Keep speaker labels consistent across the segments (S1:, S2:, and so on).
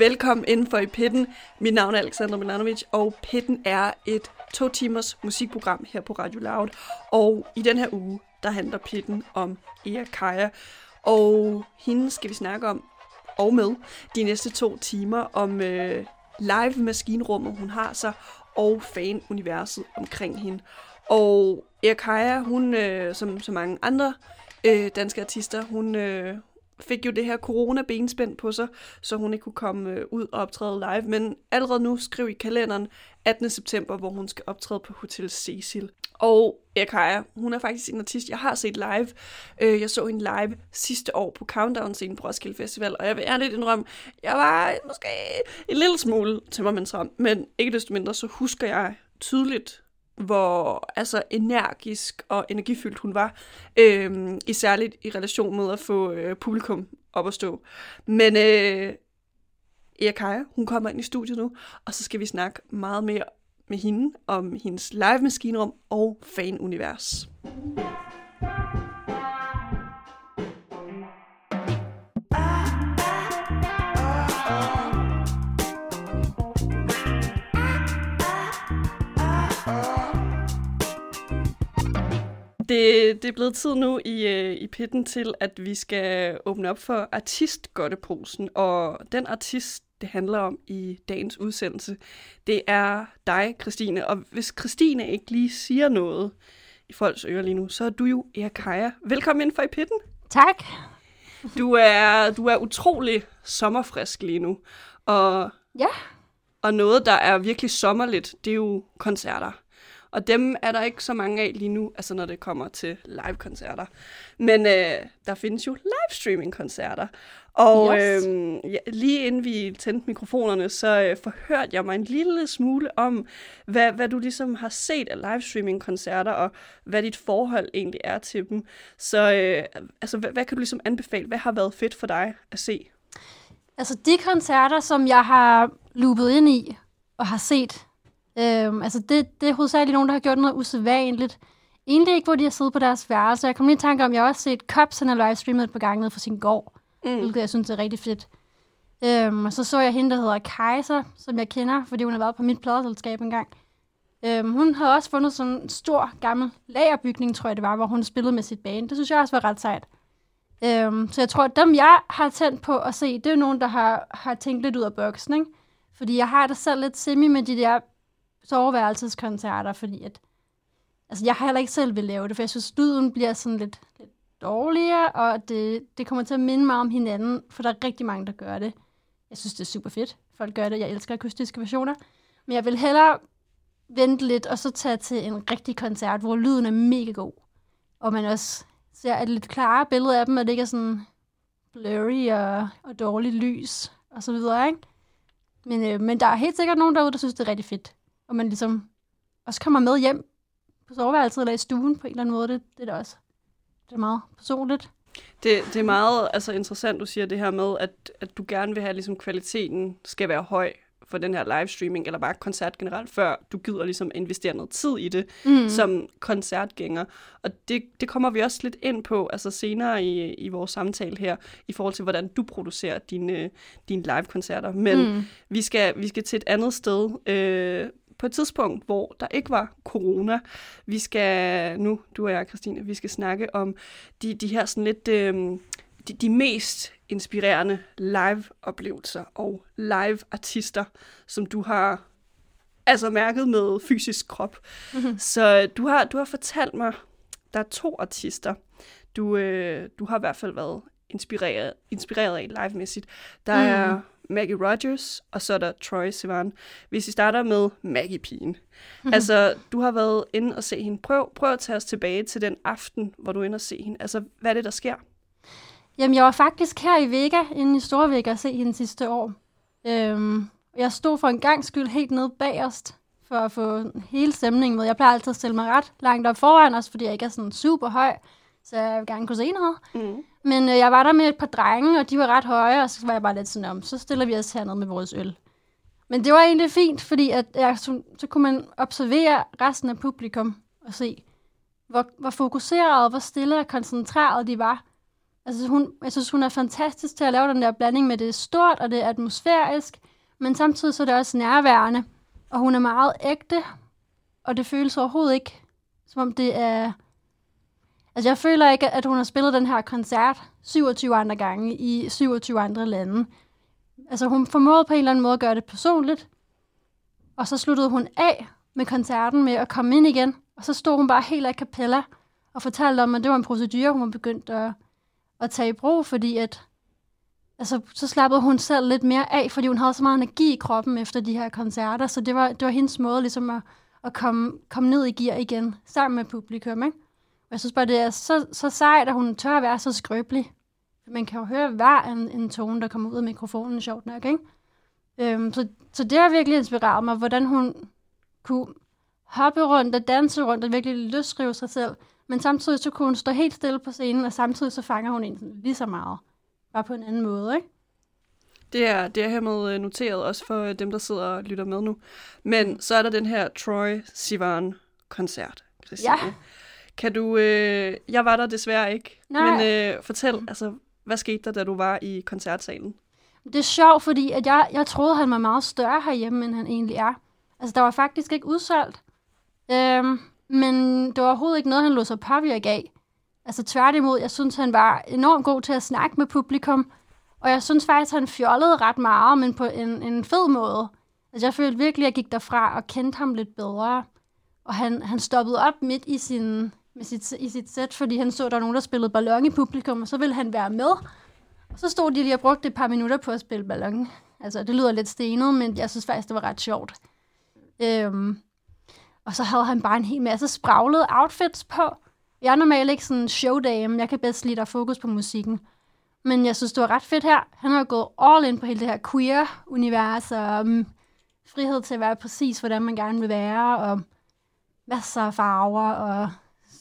S1: Velkommen inden for i Pitten. Mit navn er Alexander Milanovic, og Pitten er et to timers musikprogram her på Radio Loud. Og i den her uge, der handler Pitten om Ea Kaja. Og hende skal vi snakke om, og med, de næste to timer om øh, live maskinrummet, hun har sig, og fan-universet omkring hende. Og Ea Kaja, hun, øh, som så mange andre øh, danske artister, hun, øh, fik jo det her corona-benspænd på sig, så hun ikke kunne komme øh, ud og optræde live. Men allerede nu skriv i kalenderen 18. september, hvor hun skal optræde på Hotel Cecil. Og Erkaja, hun er faktisk en artist, jeg har set live. Øh, jeg så hende live sidste år på Countdown-scenen på Roskilde Festival, og jeg vil ærligt indrømme, jeg var måske en lille smule tømmermandsram, men ikke desto mindre, så husker jeg tydeligt hvor altså energisk og energifyldt hun var, øh, i særligt i relation med at få øh, publikum op at stå. Men øh, Ea Kaja, hun kommer ind i studiet nu, og så skal vi snakke meget mere med hende om hendes live maskinrum og fanunivers. Det, det er blevet tid nu i, øh, i pitten til, at vi skal åbne op for artistgodteposen. Og den artist, det handler om i dagens udsendelse, det er dig, Christine. Og hvis Christine ikke lige siger noget i folks ører lige nu, så er du jo Erkaja. Velkommen ind for i pitten.
S2: Tak.
S1: Du er, du er utrolig sommerfrisk lige nu. Og,
S2: ja.
S1: Og noget, der er virkelig sommerligt, det er jo koncerter. Og dem er der ikke så mange af lige nu, altså når det kommer til live-koncerter. Men øh, der findes jo livestreaming-koncerter. Og yes. øh, ja, lige inden vi tændte mikrofonerne, så øh, forhørte jeg mig en lille smule om, hvad, hvad du ligesom har set af livestreaming-koncerter, og hvad dit forhold egentlig er til dem. Så øh, altså, hvad, hvad kan du ligesom anbefale? Hvad har været fedt for dig at se?
S2: Altså de koncerter, som jeg har loopet ind i og har set, Øhm, altså det, det er hovedsageligt nogen, der har gjort noget usædvanligt. Egentlig ikke, hvor de har siddet på deres værelse. Jeg kom lige i tanke om, at jeg har også set Cops, han har livestreamet et par gange ned fra sin gård. Mm. Hvilket jeg synes er rigtig fedt. Øhm, og så så jeg hende, der hedder Kaiser, som jeg kender, fordi hun har været på mit pladeselskab engang. Øhm, hun havde også fundet sådan en stor, gammel lagerbygning, tror jeg det var, hvor hun spillede med sit band. Det synes jeg også var ret sejt. Øhm, så jeg tror, at dem, jeg har tændt på at se, det er nogen, der har, har tænkt lidt ud af boksen, ikke? Fordi jeg har det selv lidt semi med de der soveværelseskoncerter, fordi at, altså jeg har heller ikke selv vil lave det, for jeg synes, lyden bliver sådan lidt, lidt dårligere, og det, det kommer til at minde mig om hinanden, for der er rigtig mange, der gør det. Jeg synes, det er super fedt. Folk gør det. Jeg elsker akustiske versioner. Men jeg vil hellere vente lidt, og så tage til en rigtig koncert, hvor lyden er mega god. Og man også ser et lidt klare billede af dem, og det ikke er sådan blurry og, og dårligt lys, og så videre, ikke? Men, øh, men der er helt sikkert nogen derude, der synes, det er rigtig fedt og man ligesom også kommer med hjem på soveværelset eller i stuen på en eller anden måde. Det, det er da også det er meget personligt.
S1: Det, det er meget altså, interessant, du siger det her med, at, at du gerne vil have, at ligesom, kvaliteten skal være høj for den her livestreaming, eller bare koncert generelt, før du gider ligesom investere noget tid i det mm. som koncertgænger. Og det, det kommer vi også lidt ind på altså senere i, i vores samtale her, i forhold til, hvordan du producerer dine, dine live-koncerter. Men mm. vi, skal, vi skal til et andet sted. Øh, på et tidspunkt, hvor der ikke var corona. Vi skal nu, du og jeg, Christine, vi skal snakke om de, de her sådan lidt, øh, de, de mest inspirerende live-oplevelser og live-artister, som du har altså mærket med fysisk krop. Mm-hmm. Så du har, du har fortalt mig, der er to artister, du, øh, du har i hvert fald været inspireret, inspireret af live-mæssigt. Der mm. er Maggie Rogers, og så er der Troy Sivan. Hvis vi starter med Maggie-pigen. Mm-hmm. Altså, du har været inde og se hende. Prøv, prøv at tage os tilbage til den aften, hvor du er inde og se hende. Altså, hvad er det, der sker?
S2: Jamen, jeg var faktisk her i Vega, inde i Storvægge, og se hende sidste år. Øhm, jeg stod for en gang skyld helt nede bagerst, for at få hele stemningen med. Jeg plejer altid at stille mig ret langt op foran, også fordi jeg ikke er sådan super høj, så jeg vil gerne kunne se noget. Mm. Men øh, jeg var der med et par drenge, og de var ret høje, og så var jeg bare lidt sådan om, så stiller vi os hernede med vores øl. Men det var egentlig fint, fordi at, ja, så, så kunne man observere resten af publikum og se, hvor, hvor fokuseret, hvor stille og koncentreret de var. Altså, hun, jeg synes, hun er fantastisk til at lave den der blanding med, det er stort, og det er atmosfærisk, men samtidig så er det også nærværende, og hun er meget ægte, og det føles overhovedet ikke, som om det er... Altså, jeg føler ikke, at hun har spillet den her koncert 27 andre gange i 27 andre lande. Altså, hun formåede på en eller anden måde at gøre det personligt, og så sluttede hun af med koncerten med at komme ind igen, og så stod hun bare helt af kapella og fortalte om, at det var en procedure, hun var begyndt at, at tage i brug, fordi at, altså, så slappede hun selv lidt mere af, fordi hun havde så meget energi i kroppen efter de her koncerter, så det var, det var hendes måde ligesom at, at komme, komme ned i gear igen, sammen med publikum, ikke? Jeg synes bare, det er så, så sejt, at hun tør at være så skrøbelig. Man kan jo høre hver en, en tone, der kommer ud af mikrofonen, sjovt nok, ikke? Øhm, så, så det har virkelig inspireret mig, hvordan hun kunne hoppe rundt og danse rundt og virkelig løsrive sig selv. Men samtidig så kunne hun stå helt stille på scenen, og samtidig så fanger hun en lige så meget. Bare på en anden måde, ikke?
S1: Det er, det er hermed øh, noteret også for øh, dem, der sidder og lytter med nu. Men så er der den her Troy Sivan-koncert, Christine.
S2: Ja.
S1: Kan du... Øh, jeg var der desværre ikke.
S2: Nej.
S1: Men øh, fortæl, altså, hvad skete der, da du var i koncertsalen?
S2: Det er sjovt, fordi at jeg, jeg troede, han var meget større herhjemme, end han egentlig er. Altså, der var faktisk ikke udsolgt. Øhm, men det var overhovedet ikke noget, han lå sig påvirke af. Altså tværtimod, jeg synes, han var enormt god til at snakke med publikum. Og jeg synes faktisk, han fjollede ret meget, men på en, en fed måde. Altså jeg følte virkelig, at jeg gik derfra og kendte ham lidt bedre. Og han, han stoppede op midt i, sin, med sit, i sit sæt, fordi han så, at der var nogen, der spillede ballon i publikum, og så ville han være med. Og så stod de lige og brugte et par minutter på at spille ballon. Altså, det lyder lidt stenet, men jeg synes faktisk, det var ret sjovt. Øhm, og så havde han bare en hel masse spraglede outfits på. Jeg er normalt ikke sådan en showdame. Jeg kan bedst lide, at der fokus på musikken. Men jeg synes, det var ret fedt her. Han har gået all in på hele det her queer-univers, og um, frihed til at være præcis, hvordan man gerne vil være, og masser af farver, og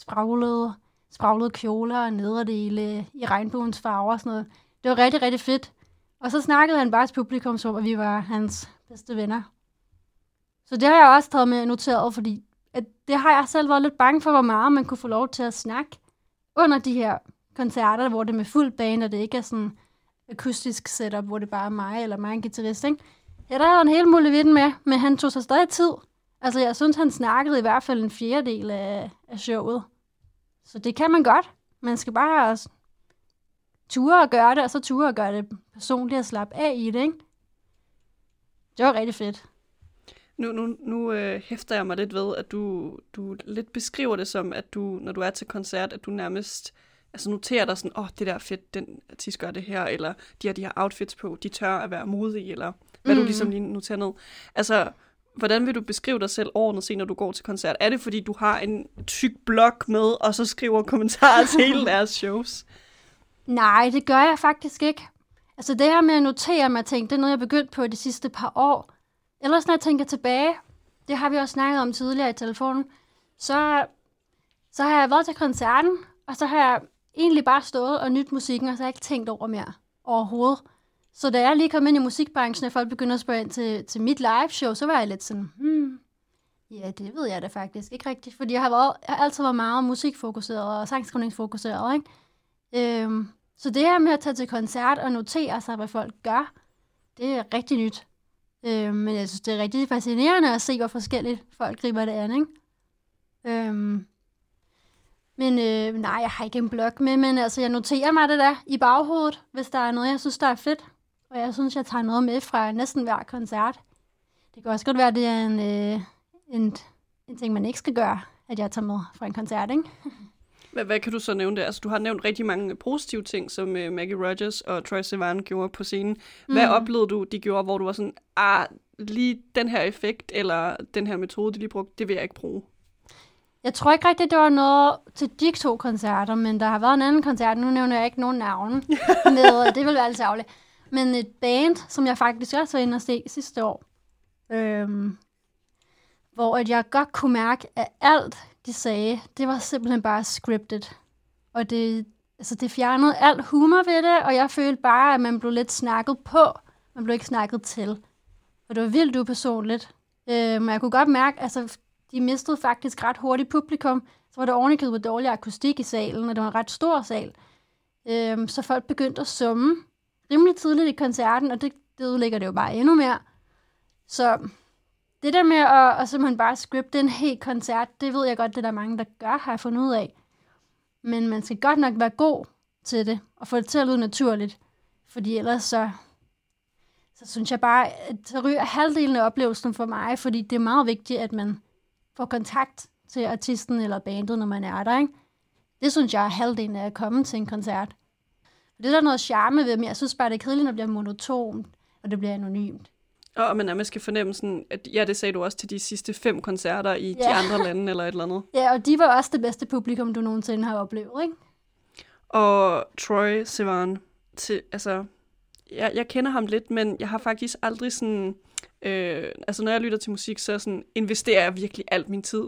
S2: spraglede, spraglede kjoler og nederdele i regnbuens farver og sådan noget. Det var rigtig, rigtig fedt. Og så snakkede han bare til publikum, som at vi var hans bedste venner. Så det har jeg også taget med noteret, fordi at det har jeg selv været lidt bange for, hvor meget man kunne få lov til at snakke under de her koncerter, hvor det er med fuld bane, og det ikke er sådan akustisk setup, hvor det bare er mig eller mig en guitarist, ikke? Ja, der er en hel mulighed med, men han tog sig stadig tid. Altså, jeg synes, han snakkede i hvert fald en fjerdedel af, af showet. Så det kan man godt. Man skal bare ture og gøre det, og så ture og gøre det personligt og slappe af i det, ikke? Det var rigtig fedt.
S1: Nu, nu, nu øh, hæfter jeg mig lidt ved, at du, du lidt beskriver det som, at du, når du er til koncert, at du nærmest altså noterer dig sådan, åh, oh, det der er fedt, den artist gør det her, eller de har de her outfits på, de tør at være modige, eller hvad mm. du ligesom lige noterer ned. Altså, hvordan vil du beskrive dig selv ordentligt set, når du går til koncert? Er det, fordi du har en tyk blog med, og så skriver kommentarer til hele deres shows?
S2: Nej, det gør jeg faktisk ikke. Altså det her med at notere mig ting, det er noget, jeg begyndt på de sidste par år. Ellers når jeg tænker tilbage, det har vi også snakket om tidligere i telefonen, så, så har jeg været til koncerten, og så har jeg egentlig bare stået og nyt musikken, og så har jeg ikke tænkt over mere overhovedet. Så da jeg lige kom ind i musikbranchen, og folk begyndte at spørge ind til, til mit live show, så var jeg lidt sådan, hmm, ja, det ved jeg da faktisk ikke rigtigt, fordi jeg har, været, jeg har altid været meget musikfokuseret og sangskrivningsfokuseret, ikke? Øhm, så det her med at tage til koncert og notere sig, hvad folk gør, det er rigtig nyt. Øhm, men jeg synes, det er rigtig fascinerende at se, hvor forskelligt folk griber det an, ikke? Øhm, men øh, nej, jeg har ikke en blog med, men altså, jeg noterer mig det der i baghovedet, hvis der er noget, jeg synes, der er fedt. Og jeg synes, jeg tager noget med fra næsten hver koncert. Det kan også godt være, det er en, øh, en, en ting, man ikke skal gøre, at jeg tager med fra en koncert, ikke?
S1: Hvad, hvad kan du så nævne der? Altså, du har nævnt rigtig mange positive ting, som uh, Maggie Rogers og Troy Sivan gjorde på scenen. Hvad mm. oplevede du, de gjorde, hvor du var sådan, ah, lige den her effekt, eller den her metode, de lige brugte, det vil jeg ikke bruge?
S2: Jeg tror ikke rigtigt, det var noget til de to koncerter, men der har været en anden koncert, nu nævner jeg ikke nogen navn, med, det vil være lidt ærgerligt. Men et band, som jeg faktisk også var inde og se sidste år, øhm, hvor at jeg godt kunne mærke, at alt, de sagde, det var simpelthen bare scripted. Og det, altså det fjernede alt humor ved det, og jeg følte bare, at man blev lidt snakket på. Man blev ikke snakket til. Og det var vildt upersonligt. Øhm, jeg kunne godt mærke, altså de mistede faktisk ret hurtigt publikum. Så var der ovenikøbet dårlig akustik i salen, og det var en ret stor sal. Øhm, så folk begyndte at summe rimelig tidligt i koncerten, og det, det udlægger det jo bare endnu mere. Så det der med at, at simpelthen bare scripte en hel koncert, det ved jeg godt, det er der mange, der gør, har jeg fundet ud af. Men man skal godt nok være god til det, og få det til at lyde naturligt. Fordi ellers så, så synes jeg bare, at så ryger halvdelen af oplevelsen for mig, fordi det er meget vigtigt, at man får kontakt til artisten eller bandet, når man er der, ikke? Det synes jeg er halvdelen af at komme til en koncert. Det er der noget charme ved, men jeg synes bare, det er kedeligt, når det bliver monotont, og det bliver anonymt.
S3: Og man nærmest skal fornemme sådan, at ja, det sagde du også til de sidste fem koncerter i ja. de andre lande eller et eller andet.
S2: Ja, og de var også det bedste publikum, du nogensinde har oplevet, ikke?
S3: Og Troy Sivan, til, altså, jeg, jeg kender ham lidt, men jeg har faktisk aldrig sådan, øh, altså når jeg lytter til musik, så sådan, investerer jeg virkelig alt min tid,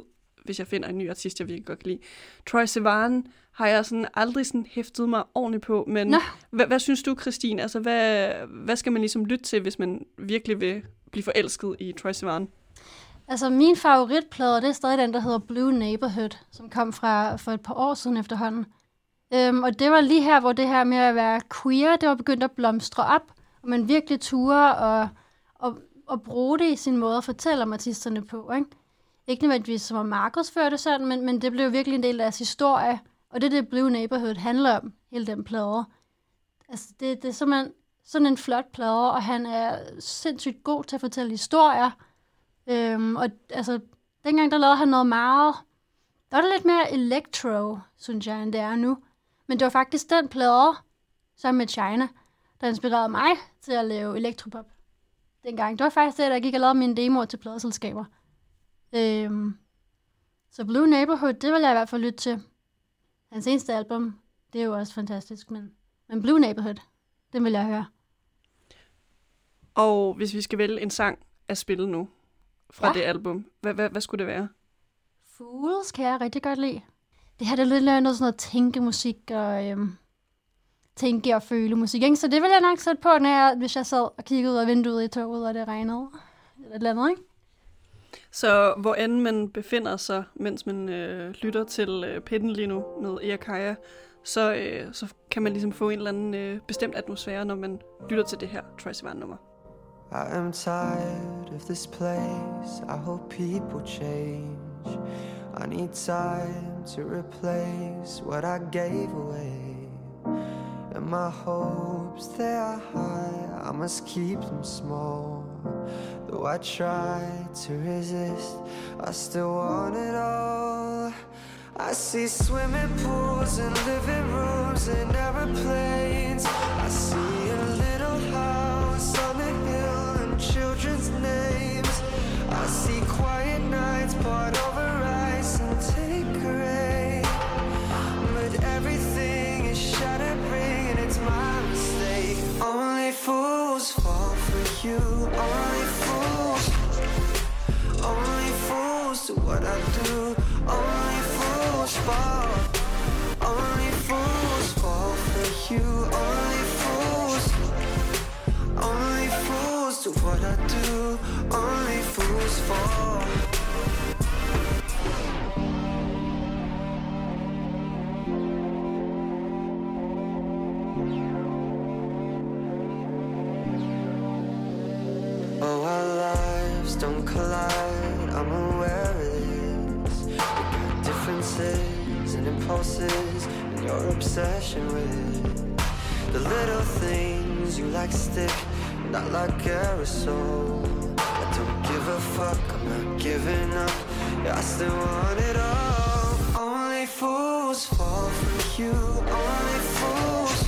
S3: hvis jeg finder en ny artist, jeg virkelig godt kan lide. Troy Sivan har jeg sådan aldrig sådan hæftet mig ordentligt på, men hvad, hvad synes du, Christine? Altså, hvad, hvad skal man ligesom lytte til, hvis man virkelig vil blive forelsket i Troy Sivan?
S2: Altså, min favoritplade, det er stadig den, der hedder Blue Neighborhood, som kom fra for et par år siden efterhånden. Øhm, og det var lige her, hvor det her med at være queer, det var begyndt at blomstre op, og man virkelig ture og, og, og bruge det i sin måde at fortælle om artisterne på. Ikke, ikke nødvendigvis som at markedsføre det sådan, men, men det blev virkelig en del af deres historie, og det er det, Blue Neighborhood handler om, hele den plade. Altså, det, det er simpelthen sådan en flot plade, og han er sindssygt god til at fortælle historier. Øhm, og altså, dengang der lavede han noget meget... Der var det lidt mere electro, synes jeg, end det er nu. Men det var faktisk den plade, sammen med China, der inspirerede mig til at lave elektropop dengang. Det var faktisk det, der gik og lavede mine demoer til pladeselskaber. Øhm, så Blue Neighborhood, det vil jeg i hvert fald lytte til. Hans eneste album, det er jo også fantastisk, men, men Blue Neighborhood, den vil jeg høre.
S3: Og hvis vi skal vælge en sang at spille nu fra ja. det album, hvad, hvad, hvad skulle det være?
S2: Fools kan jeg rigtig godt lide. Det her det er lidt noget sådan noget tænkemusik og øhm, tænke og føle musik. Ikke? Så det vil jeg nok sætte på, når jeg, hvis jeg sad og kiggede ud af vinduet i toget, og det regnede. Eller et eller andet, ikke?
S3: Så hvor end man befinder sig, mens man øh, lytter til øh, Pitten lige nu med Eakaja, så, øh, så kan man ligesom få en eller anden øh, bestemt atmosfære, når man lytter til det her Troy Sivan-nummer. I am tired of this place. I hope people change. I need time to replace what I gave away. And my hopes, they are high. I must keep them small. Though I try to resist, I still want it all. I see swimming pools and living rooms and aeroplanes. I see a little house on the hill and children's names. I see quiet nights poured over ice and take rain. But everything is shattering and it's my mistake. Only fools fall for you. Only what I do. Only fools fall. Only fools fall for you. Only fools. Only fools do what I do. Only fools fall. And your obsession with the little things you like stick, not like aerosol. I don't give a fuck. I'm not giving up. Yeah, I still want it all. Only fools fall for you. Only fools.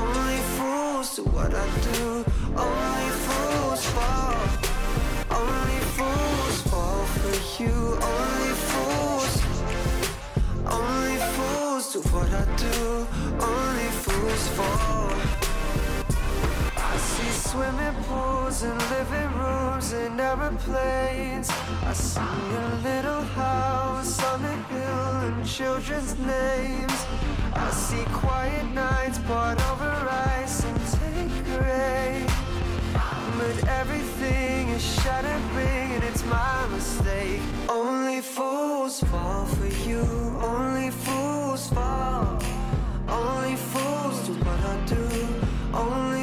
S3: Only fools do what I do. Only fools fall. Only fools fall for you. What I do. Only fools fall. I see swimming pools and living rooms and aeroplanes. I see a little house on the hill and children's names. I see quiet nights poured over ice and take rain. But everything is shattering and it's my mistake. Only fools fall for you. Only fools fools fall. Only
S1: fools do what I do. Only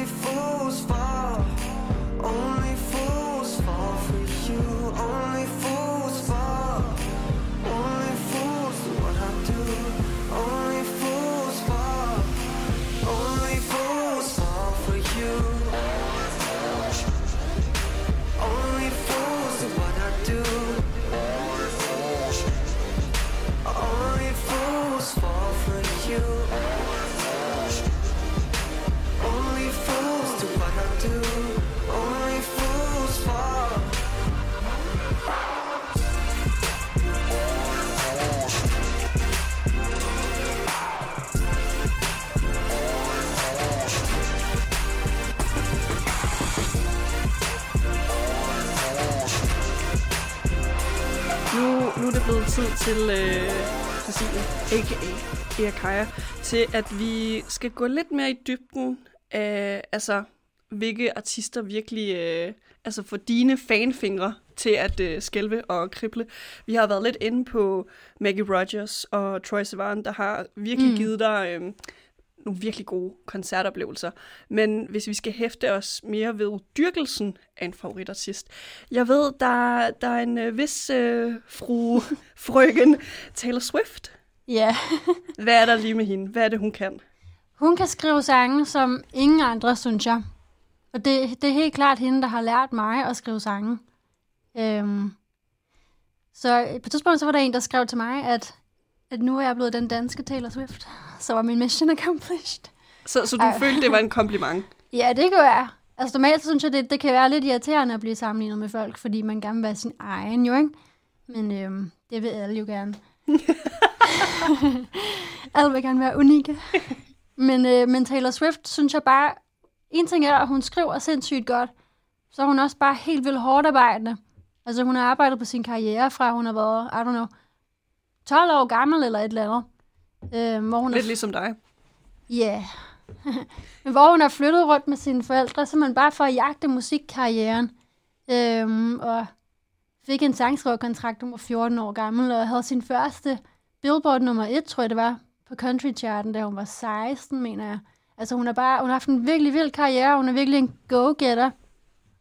S1: tid til øh, Christine, a.k.a. Eakaya, til at vi skal gå lidt mere i dybden af, altså, hvilke artister virkelig øh, altså får dine fanfingre til at øh, skælve og krible. Vi har været lidt inde på Maggie Rogers og Troy Sivan, der har virkelig mm. givet dig øh, nogle virkelig gode koncertoplevelser. Men hvis vi skal hæfte os mere ved dyrkelsen af en favoritartist. Jeg ved, der, der er en øh, vis øh, fru, frøken Taylor Swift.
S2: Ja.
S1: Hvad er der lige med hende? Hvad er det, hun kan?
S2: Hun kan skrive sange, som ingen andre, synes jeg. Og det, det er helt klart hende, der har lært mig at skrive sange. Øhm, så på et tidspunkt så var der en, der skrev til mig, at, at nu er jeg blevet den danske Taylor Swift. Så var min mission accomplished.
S1: Så, så du Ej. følte, det var en kompliment?
S2: Ja, det gør jeg. Altså normalt synes jeg, det, det kan være lidt irriterende at blive sammenlignet med folk, fordi man gerne vil være sin egen, jo ikke? Men øhm, det vil alle jo gerne. alle vil gerne være unikke. Men, øh, men Taylor Swift, synes jeg bare, en ting er, at hun skriver sindssygt godt, så er hun også bare helt vildt hårdt arbejdende. Altså hun har arbejdet på sin karriere fra, hun har været, I don't know, 12 år gammel eller et eller andet.
S1: Øh, hvor hun Lidt er... ligesom dig.
S2: Ja. Yeah. Men hvor hun har flyttet rundt med sine forældre, så man bare for at jagte musikkarrieren. Øhm, og fik en sangskriverkontrakt, hun var 14 år gammel, og havde sin første Billboard nummer 1, tror jeg det var, på country charten, da hun var 16, mener jeg. Altså hun har bare hun har haft en virkelig vild karriere, hun er virkelig en go-getter.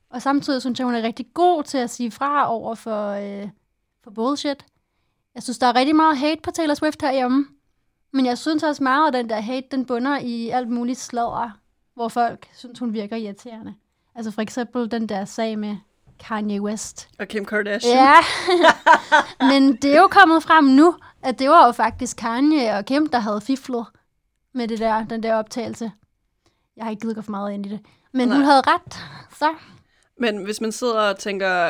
S2: Og samtidig synes jeg, hun er rigtig god til at sige fra over for, øh, for bullshit. Jeg synes, der er rigtig meget hate på Taylor Swift herhjemme. Men jeg synes også meget, at den der hate, den bunder i alt muligt sladder, hvor folk synes, hun virker irriterende. Altså for eksempel den der sag med Kanye West.
S1: Og Kim Kardashian.
S2: Ja, men det er jo kommet frem nu, at det var jo faktisk Kanye og Kim, der havde fiflet med det der, den der optagelse. Jeg har ikke givet for meget ind i det. Men Nej. hun havde ret, så.
S1: Men hvis man sidder og tænker,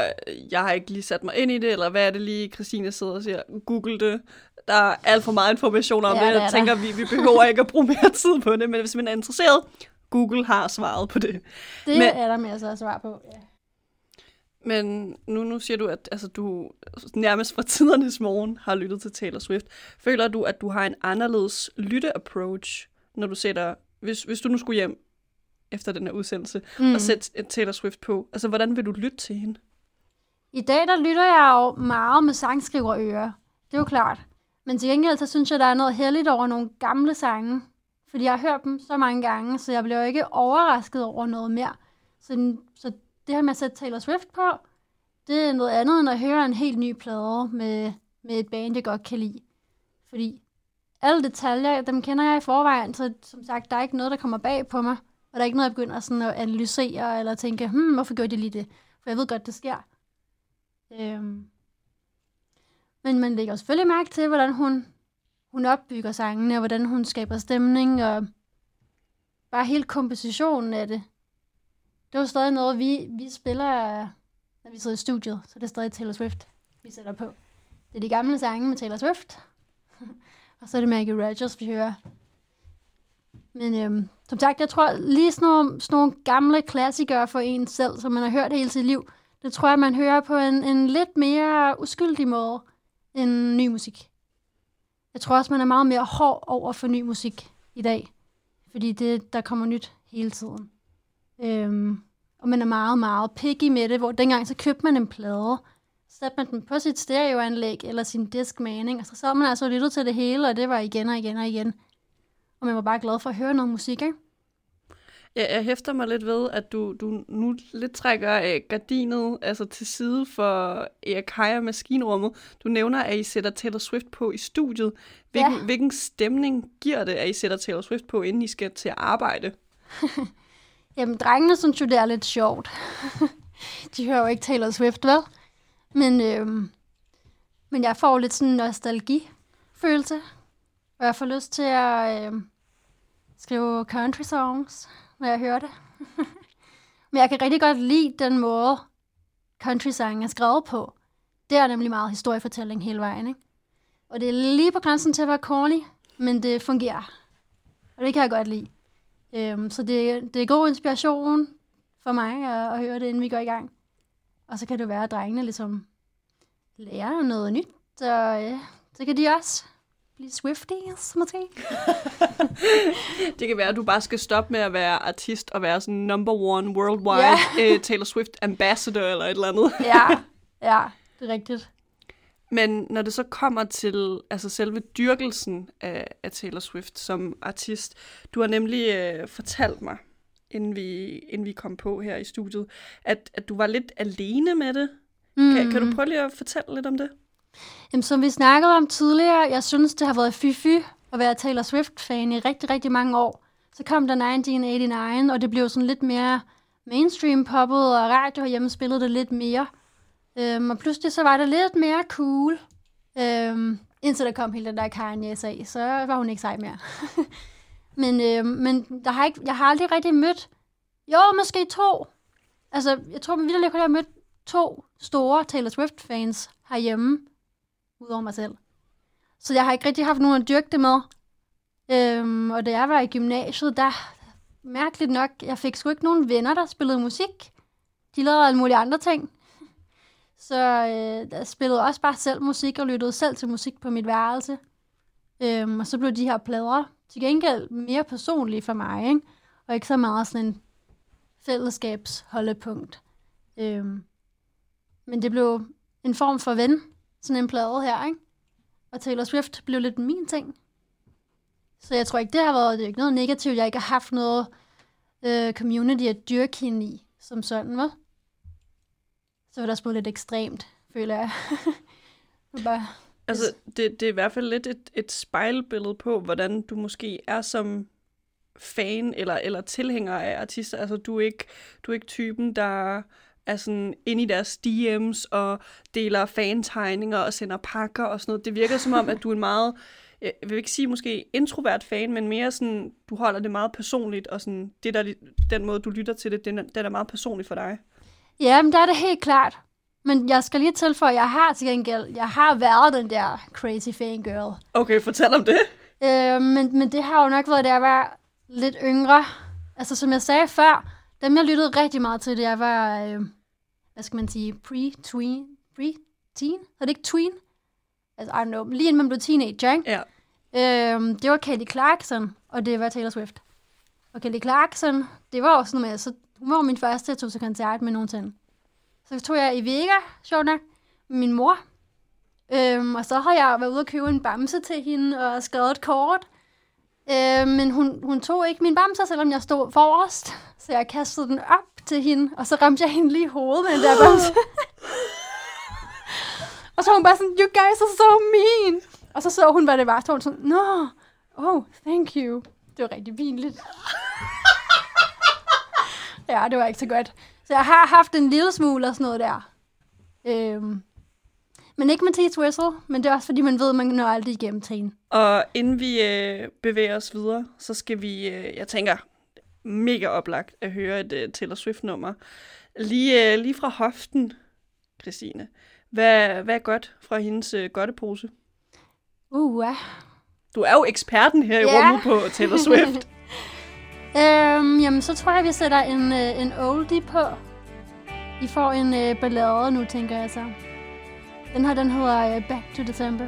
S1: jeg har ikke lige sat mig ind i det, eller hvad er det lige, Christine sidder og siger, google det. Der er alt for meget information om ja, det. Jeg tænker, vi, vi behøver ikke at bruge mere tid på det, men hvis man er interesseret, Google har svaret på det.
S2: Det men, er der med at svare på, ja.
S1: Men nu, nu siger du, at altså, du nærmest fra tidernes morgen har lyttet til Taylor Swift. Føler du, at du har en anderledes lytte-approach, når du sætter, hvis, hvis du nu skulle hjem efter den her udsendelse, mm. og sætte Taylor Swift på? Altså, hvordan vil du lytte til hende?
S2: I dag, der lytter jeg jo meget med sangskriverører. Det er jo klart. Men til gengæld, så synes jeg, der er noget heldigt over nogle gamle sange. Fordi jeg har hørt dem så mange gange, så jeg bliver jo ikke overrasket over noget mere. Så, så det her med at sætte Taylor Swift på, det er noget andet end at høre en helt ny plade med, med et band, jeg godt kan lide. Fordi alle detaljer, dem kender jeg i forvejen, så som sagt, der er ikke noget, der kommer bag på mig. Og der er ikke noget, jeg begynder sådan at analysere eller tænke, hmm, hvorfor gør de lige det? For jeg ved godt, det sker. Øhm. Men man lægger selvfølgelig mærke til, hvordan hun, hun opbygger sangene, og hvordan hun skaber stemning, og bare hele kompositionen af det det var stadig noget, vi, vi spiller, når vi sidder i studiet, så det er stadig Taylor Swift, vi sætter på. Det er de gamle sange med Taylor Swift, og så er det Maggie Rogers, vi hører. Men øhm, som sagt, jeg tror lige sådan nogle, sådan nogle gamle klassikere for en selv, som man har hørt hele sit liv, det tror jeg, man hører på en, en lidt mere uskyldig måde end ny musik. Jeg tror også, man er meget mere hård over for ny musik i dag, fordi det, der kommer nyt hele tiden. Øhm, og man er meget, meget picky med det, hvor dengang så købte man en plade, satte man den på sit stereoanlæg eller sin diskmaning, og så så man altså lyttet til det hele, og det var igen og igen og igen. Og man var bare glad for at høre noget musik, ikke?
S1: Ja, jeg hæfter mig lidt ved, at du, du nu lidt trækker øh, gardinet altså til side for Eakaya maskinrummet. Du nævner, at I sætter Taylor Swift på i studiet. Hvilken, ja. hvilken stemning giver det, at I sætter Taylor Swift på, inden I skal til at arbejde?
S2: Jamen, drengene synes jo, det er lidt sjovt. de hører jo ikke Taylor Swift, vel? Men, øhm, men jeg får lidt sådan en nostalgi-følelse. Og jeg får lyst til at øhm, skrive country songs, når jeg hører det. men jeg kan rigtig godt lide den måde, country sang er skrevet på. Det er nemlig meget historiefortælling hele vejen, ikke? Og det er lige på grænsen til at være corny, men det fungerer. Og det kan jeg godt lide. Øhm, så det, det er god inspiration for mig at, at høre det, inden vi går i gang. Og så kan det være, at drengene ligesom lærer noget nyt Så øh, så kan de også blive Swifties, måske.
S1: Det kan være, at du bare skal stoppe med at være artist og være sådan number one worldwide
S2: Ja.
S1: uh, Taylor Swift ambassador eller et eller andet.
S2: ja, ja, det er rigtigt.
S1: Men når det så kommer til altså selve dyrkelsen af, af Taylor Swift som artist, du har nemlig øh, fortalt mig, inden vi, inden vi kom på her i studiet, at, at du var lidt alene med det. Mm. Kan, kan du prøve lige at fortælle lidt om det?
S2: Jamen, som vi snakkede om tidligere, jeg synes, det har været fy-fy at være Taylor Swift-fan i rigtig, rigtig mange år. Så kom der 1989, og det blev sådan lidt mere mainstream poppet, og radio herhjemme spillede det lidt mere. Øhm, og pludselig så var det lidt mere cool. Øhm, indtil der kom hele den der Kanye-sag, så var hun ikke sej mere. men øhm, men der har ikke, jeg har aldrig rigtig mødt, jo, måske to. Altså, jeg tror, vi virkelig kun har mødt to store Taylor Swift-fans herhjemme, udover mig selv. Så jeg har ikke rigtig haft nogen at dyrke det med. Øhm, og da jeg var i gymnasiet, der mærkeligt nok, jeg fik sgu ikke nogen venner, der spillede musik. De lavede alle mulige andre ting. Så øh, jeg spillede også bare selv musik og lyttede selv til musik på mit værelse. Øhm, og så blev de her plader til gengæld mere personlige for mig, ikke? Og ikke så meget sådan en fællesskabsholdepunkt. Øhm, men det blev en form for ven, sådan en plade her, ikke? Og Taylor Swift blev lidt min ting. Så jeg tror ikke, det har været det er ikke noget negativt. Jeg har ikke har haft noget øh, community at dyrke hende i, som sådan, hvad? Så var det også lidt ekstremt, føler jeg. Bare,
S1: Altså, det, det er i hvert fald lidt et, et spejlbillede på, hvordan du måske er som fan eller, eller tilhænger af artister. Altså, du er ikke, du er ikke typen, der er sådan inde i deres DM's og deler fantegninger og sender pakker og sådan noget. Det virker som om, at du er en meget, jeg vil ikke sige måske introvert fan, men mere sådan, du holder det meget personligt, og sådan, det der, den måde, du lytter til det, den er, den er meget personlig for dig.
S2: Ja, men der er det helt klart. Men jeg skal lige tilføje, at jeg har til gengæld, jeg har været den der crazy fangirl.
S1: Okay, fortæl om det.
S2: Øh, men, men det har jo nok været, da jeg var lidt yngre. Altså, som jeg sagde før, dem jeg lyttede rigtig meget til, jeg var, øh, hvad skal man sige, pre-tween, pre-teen? Er det ikke tween? Altså, I don't know, lige inden man blev teenager, ikke?
S1: Ja.
S2: Øh, det var Kelly Clarkson, og det var Taylor Swift. Og Kelly Clarkson, det var også sådan noget med, så hun var min første, jeg tog til koncert med nogensinde. Så tog jeg i Vega, sjovt nok, med min mor. Øhm, og så har jeg været ude og købe en bamse til hende og skrevet et kort. Øhm, men hun, hun tog ikke min bamse, selvom jeg stod forrest. Så jeg kastede den op til hende, og så ramte jeg hende lige i hovedet med den der bamse. og så var hun bare sådan, you guys are so mean. Og så så hun, hvad det var. Så hun sådan, no, oh, thank you. Det var rigtig pinligt. ja, det var ikke så godt. Så jeg har haft en lille smule og sådan noget der. Øhm, men ikke med T. Whistle, men det er også fordi, man ved, at man når aldrig igennem hende.
S1: Og inden vi øh, bevæger os videre, så skal vi, øh, jeg tænker, mega oplagt at høre et øh, Taylor Swift-nummer. Lige, øh, lige fra hoften, Christine. Hvad, hvad er godt fra hendes øh, godtepose?
S2: Uh, ja.
S1: Du er jo eksperten her i
S2: Ja.
S1: rummet på Taylor Swift.
S2: Øhm, jamen, så tror jeg, vi sætter en, øh, en oldie på. I får en øh, ballade nu, tænker jeg så. Den her, den hedder øh, Back to December.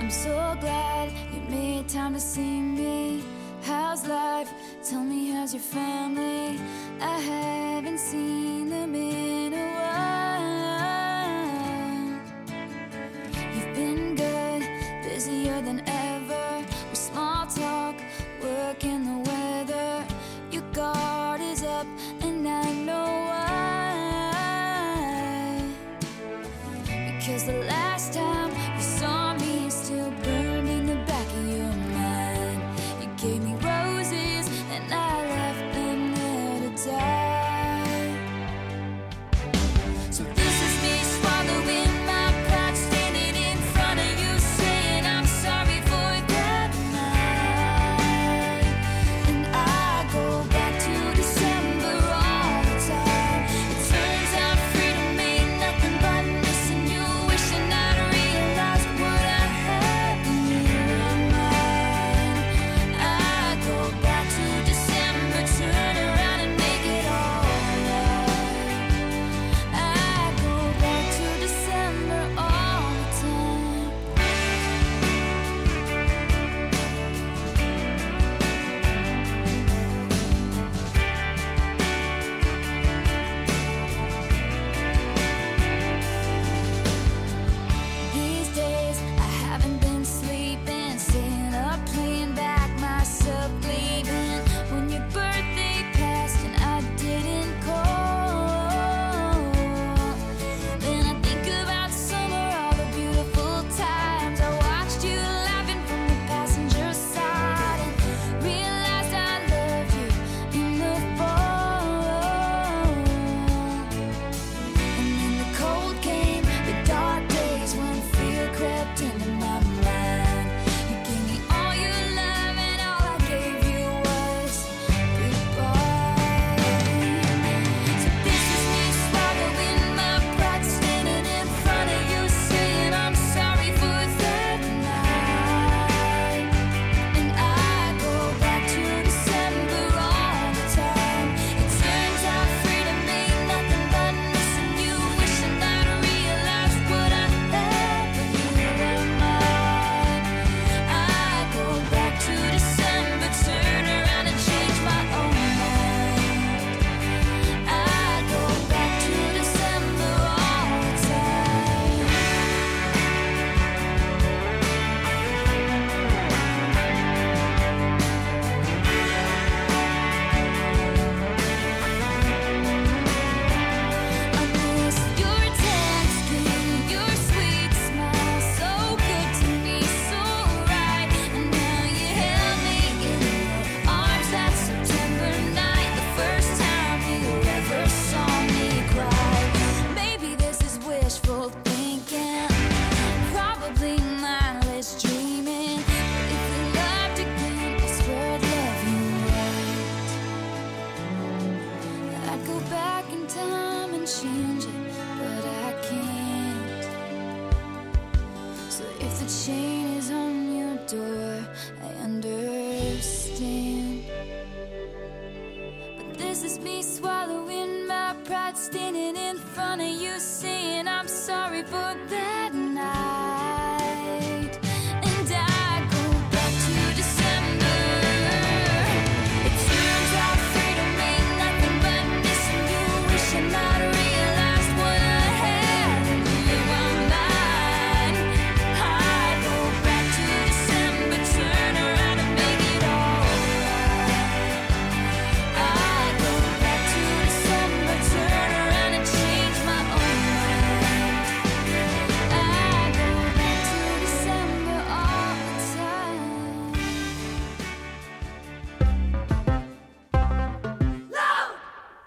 S4: I'm so glad you made time to see me. How's life? Tell me, how's your family? I haven't seen them in a while. You've been good, busier than ever. With small talk, work, and the weather. Your guard is up, and I know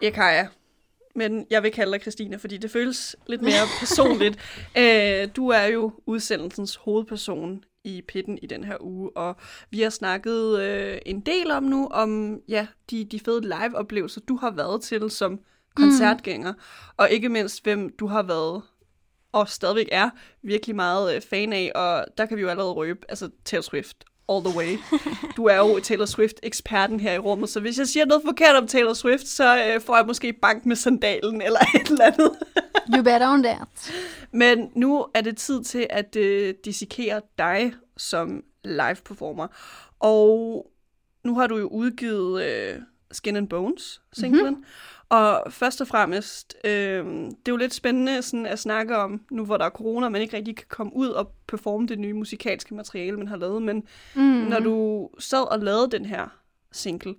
S1: Ekaya. Men jeg vil kalde dig Christina, fordi det føles lidt mere personligt. Æ, du er jo udsendelsens hovedperson i pitten i den her uge, og vi har snakket øh, en del om nu, om ja, de, de fede live-oplevelser, du har været til som koncertgænger, mm. og ikke mindst, hvem du har været og stadigvæk er virkelig meget øh, fan af, og der kan vi jo allerede røbe, altså Taylor Swift all the way. Du er jo Taylor Swift-eksperten her i rummet, så hvis jeg siger noget forkert om Taylor Swift, så øh, får jeg måske bank med sandalen eller et eller andet.
S2: You better on that.
S1: Men nu er det tid til at øh, dissekere dig som live-performer. Og nu har du jo udgivet øh, Skin and Bones, singlen. Mm-hmm. Og først og fremmest, øh, det er jo lidt spændende sådan at snakke om, nu hvor der er corona, man ikke rigtig kan komme ud og performe det nye musikalske materiale, man har lavet. Men
S2: Mm.
S1: når du sad og lavede den her single,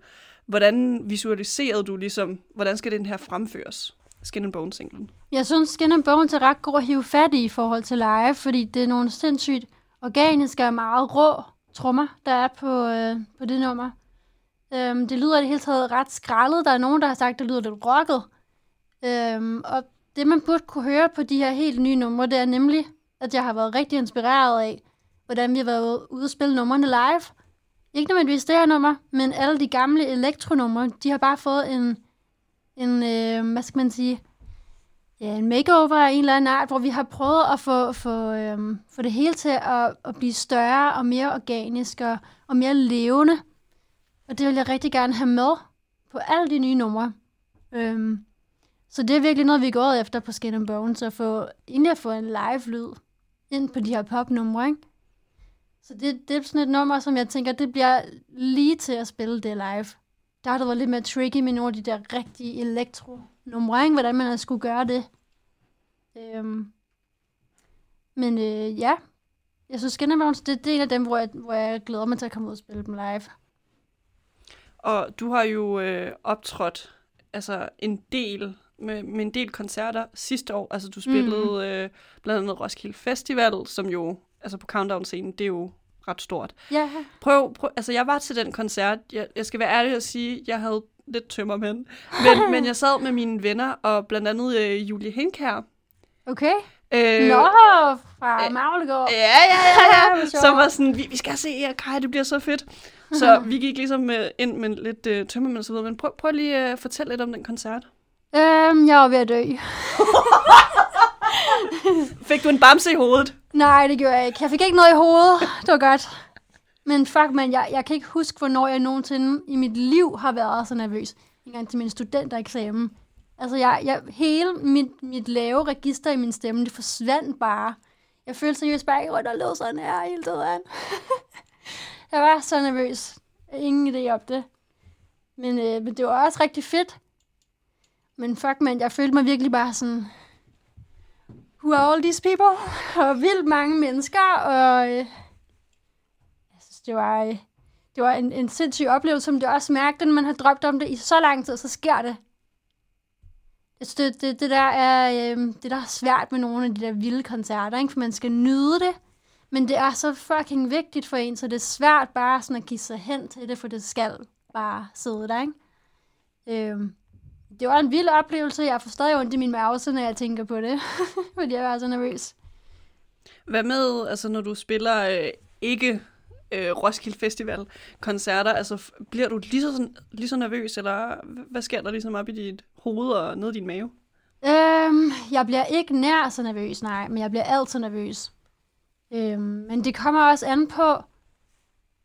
S1: hvordan visualiserede du ligesom, hvordan skal den her fremføres? Skin and Bones singlen.
S2: Jeg synes, Skin and Bones er ret god at hive fat i i forhold til live, fordi det er nogle sindssygt organiske og meget rå trommer, der er på, øh, på det nummer. Øhm, det lyder i det hele taget ret skrællet. Der er nogen, der har sagt, at det lyder lidt rocket. Øhm, og det, man burde kunne høre på de her helt nye numre, det er nemlig, at jeg har været rigtig inspireret af, hvordan vi har været ude og spille numrene live. Ikke nødvendigvis det her nummer, men alle de gamle elektronumre, de har bare fået en, en øh, hvad skal man sige, ja, en makeover af en eller anden art, hvor vi har prøvet at få, få, øh, få det hele til at, at blive større og mere organisk og, og mere levende. Og det vil jeg rigtig gerne have med på alle de nye numre. Øhm, så det er virkelig noget, vi går efter på Skin and Bones, at få, egentlig at få en live-lyd ind på de her popnumre, ikke? Så det, det er sådan et nummer, som jeg tænker, det bliver lige til at spille det live. Der har det været lidt mere tricky med nogle af de der rigtige elektro-numre, ikke? hvordan man har skulle gøre det. Øhm. Men øh, ja, jeg synes Skin and Bones, det, det er en af dem, hvor jeg, hvor jeg glæder mig til at komme ud og spille dem live.
S1: Og du har jo øh, optrådt altså en del med, med en del koncerter sidste år. Altså du spillede mm. øh, blandt andet Roskilde Festival, som jo altså på countdown-scenen, det er jo ret stort.
S2: Ja,
S1: Prøv, prøv altså jeg var til den koncert. Jeg, jeg skal være ærlig og sige, jeg havde lidt tømmermænd. Men, men jeg sad med mine venner, og blandt andet øh, Julie Hinkær.
S2: okay.
S1: Øh,
S2: Nå, fra
S1: øh,
S2: Maglegård.
S1: Ja, ja, ja, ja. Som var sådan, vi, vi skal se jer, Kaj, det bliver så fedt. Så vi gik ligesom øh, ind med lidt øh, tømmermænd og så videre. Men prøv, prøv lige at øh, fortælle lidt om den koncert.
S2: Øhm, jeg var ved at dø.
S1: Fik du en bamse i hovedet?
S2: Nej, det gjorde jeg ikke. Jeg fik ikke noget i hovedet. Det var godt. Men fuck, man, jeg, jeg kan ikke huske, hvornår jeg nogensinde i mit liv har været så nervøs. Ikke engang til min studentereksamen. Altså, jeg, jeg, hele mit, mit lave register i min stemme, det forsvandt bare. Jeg følte seriøst bare ikke rundt og lå sådan her hele tiden. jeg var så nervøs. Ingen idé om det. Men, øh, men det var også rigtig fedt. Men fuck, man, jeg følte mig virkelig bare sådan... Who are all these people? Og vildt mange mennesker, og... Øh, jeg synes, det var... Øh, det var en, en sindssyg oplevelse, som det også mærkte, når man har drømt om det i så lang tid, så sker det. Jeg synes, det, det, det, der er, øh, det der er svært med nogle af de der vilde koncerter, ikke? for man skal nyde det. Men det er så fucking vigtigt for en, så det er svært bare sådan at give sig hen til det, for det skal bare sidde der, ikke? Øhm, det var en vild oplevelse. Jeg får stadig ondt i min mave, når jeg tænker på det. fordi jeg var så nervøs.
S1: Hvad med, altså når du spiller øh, ikke øh, Roskilde Festival koncerter, altså bliver du lige så, sådan- lige så nervøs, eller hvad sker der ligesom op i dit hoved og ned i din mave?
S2: Øhm, jeg bliver ikke nær så nervøs, nej, men jeg bliver altid nervøs. Øhm, men det kommer også an på,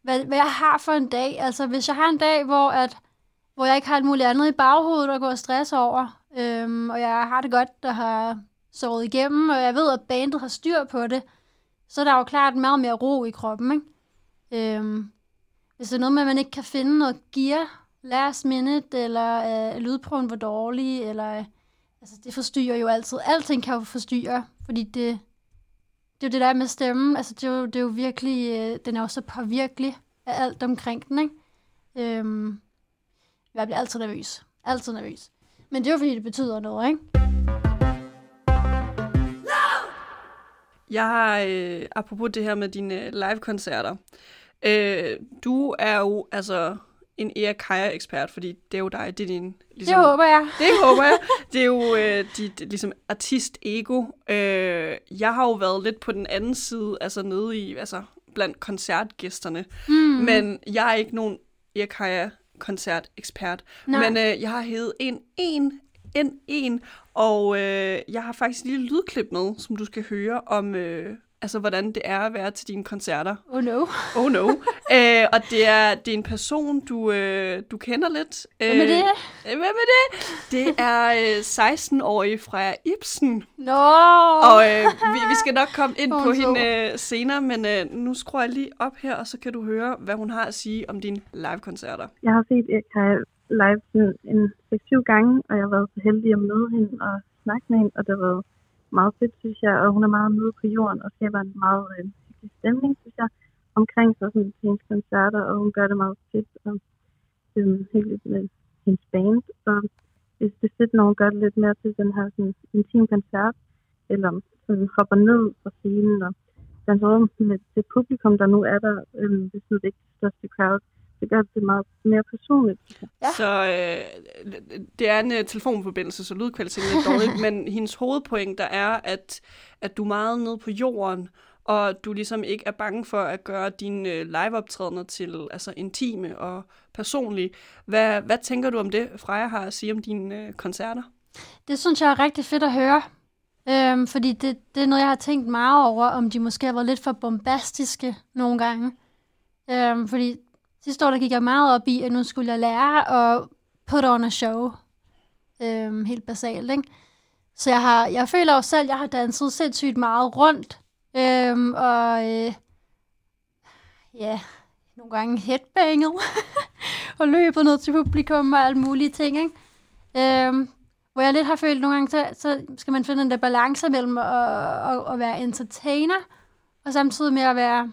S2: hvad, hvad jeg har for en dag. Altså, hvis jeg har en dag, hvor, at, hvor jeg ikke har alt muligt andet i baghovedet og går og stress over, øhm, og jeg har det godt, der har sovet igennem, og jeg ved, at bandet har styr på det, så er der jo klart meget mere ro i kroppen, ikke? Øhm, hvis det er noget med, at man ikke kan finde noget gear last minute, eller øh, lydprøven var dårlig, eller... Øh, altså, det forstyrrer jo altid. Alting kan jo forstyrre, fordi det, det er jo det der med stemmen. Altså, det er jo, det er jo virkelig... Øh, den er jo så påvirkelig af alt omkring den, ikke? Øhm, jeg bliver altid nervøs. Altid nervøs. Men det er jo fordi, det betyder noget, ikke?
S1: Jeg har, øh, apropos det her med dine øh, live-koncerter, øh, du er jo altså en Erik Kaja-ekspert, fordi det er jo dig, det er din...
S2: Ligesom, det håber jeg.
S1: Det håber jeg. Det er jo øh, dit ligesom artist-ego. Øh, jeg har jo været lidt på den anden side, altså nede i, altså blandt koncertgæsterne. Mm. Men jeg er ikke nogen Erik Kaja koncertekspert. Men øh, jeg har hævet en, en, en, en, og øh, jeg har faktisk en lille lydklip med, som du skal høre om, øh, altså hvordan det er at være til dine koncerter.
S2: Oh no.
S1: Oh no. Æ, og det er, det er en person, du, øh, du kender lidt.
S2: Hvad med det?
S1: Øh, hvad med det? Det er øh, 16-årige fra Ibsen.
S2: Nå.
S1: Og øh, vi, vi skal nok komme ind på hende øh, senere, men øh, nu skruer jeg lige op her, og så kan du høre, hvad hun har at sige om dine live-koncerter.
S5: Jeg har set Erika live sådan en 6-7 gange, og jeg har været så heldig at møde hende og snakke med hende, og det har været meget fedt, synes jeg, og hun er meget nede på jorden og skaber en meget øh, hyggelig stemning, synes jeg, omkring sig sådan, til hendes koncerter, og hun gør det meget fedt og det er helt med hendes band. Og hvis det er fedt, når hun gør det lidt mere til den her sådan, intim koncert, eller sådan, hopper ned fra scenen og danser med det publikum, der nu er der, øh, hvis nu det ikke er største crowd, det gør det meget mere personligt.
S1: Ja. Så øh, det er en uh, telefonforbindelse, så lydkvaliteten er dårlig, men hendes hovedpoint der er, at, at du er meget nede på jorden, og du ligesom ikke er bange for at gøre dine øh, liveoptrædener til altså intime og personlige. Hvad, hvad tænker du om det, Freja har at sige om dine øh, koncerter?
S2: Det synes jeg er rigtig fedt at høre. Øhm, fordi det, det er noget, jeg har tænkt meget over, om de måske har været lidt for bombastiske nogle gange. Øhm, fordi Sidste år der gik jeg meget op i, at nu skulle jeg lære at put on a show. Øhm, helt basalt, ikke? Så jeg, har, jeg føler jo selv, at jeg har danset sindssygt meget rundt. Øhm, og øh, ja, nogle gange headbanget. og løbet ned til publikum og alle mulige ting, ikke? Øhm, hvor jeg lidt har følt nogle gange, så, så skal man finde den der balance mellem at, at, at være entertainer, og samtidig med at være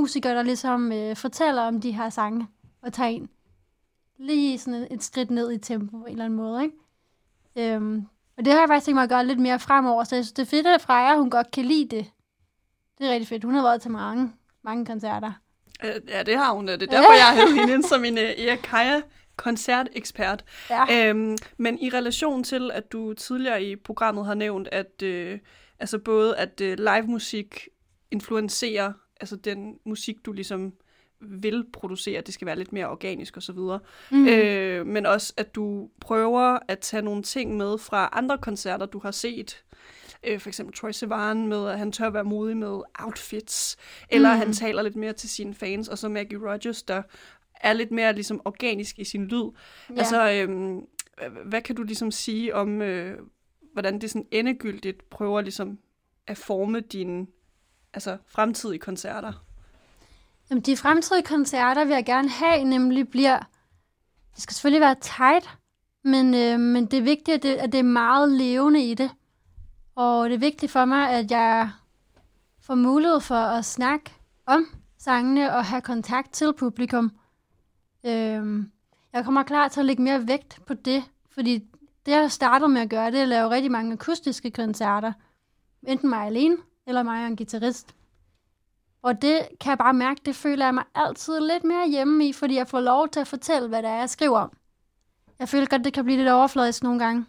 S2: musikere, der ligesom øh, fortæller om de her sange, og tager en lige sådan et, et skridt ned i tempo på en eller anden måde, ikke? Øhm, og det har jeg faktisk tænkt mig at gøre lidt mere fremover, så jeg synes, det er fedt, at Freja, hun godt kan lide det. Det er rigtig fedt. Hun har været til mange, mange koncerter.
S1: Øh, ja, det har hun. Det er derfor, jeg har hende ind som en uh, Erik Kaja koncertekspert. Ja. Øhm, men i relation til, at du tidligere i programmet har nævnt, at øh, altså både at øh, live musik influencerer altså den musik, du ligesom vil producere, det skal være lidt mere organisk og så videre. Mm. Øh, men også, at du prøver at tage nogle ting med fra andre koncerter, du har set. Øh, for eksempel Troy Sivan med, at han tør være modig med outfits, eller mm. han taler lidt mere til sine fans, og så Maggie Rogers, der er lidt mere ligesom organisk i sin lyd. Ja. Altså, øh, hvad kan du ligesom sige om, øh, hvordan det sådan endegyldigt prøver ligesom at forme din altså fremtidige koncerter?
S2: Jamen, de fremtidige koncerter vil jeg gerne have, nemlig bliver... Det skal selvfølgelig være tight, men, øh, men det er vigtigt, at det, at det er meget levende i det. Og det er vigtigt for mig, at jeg får mulighed for at snakke om sangene og have kontakt til publikum. Øh, jeg kommer klar til at lægge mere vægt på det, fordi det, jeg startet med at gøre, det er at lave rigtig mange akustiske koncerter. Enten mig alene, eller mig og en guitarist. Og det kan jeg bare mærke, det føler jeg mig altid lidt mere hjemme i, fordi jeg får lov til at fortælle, hvad det er, jeg skriver om. Jeg føler godt, det kan blive lidt overfladisk nogle gange.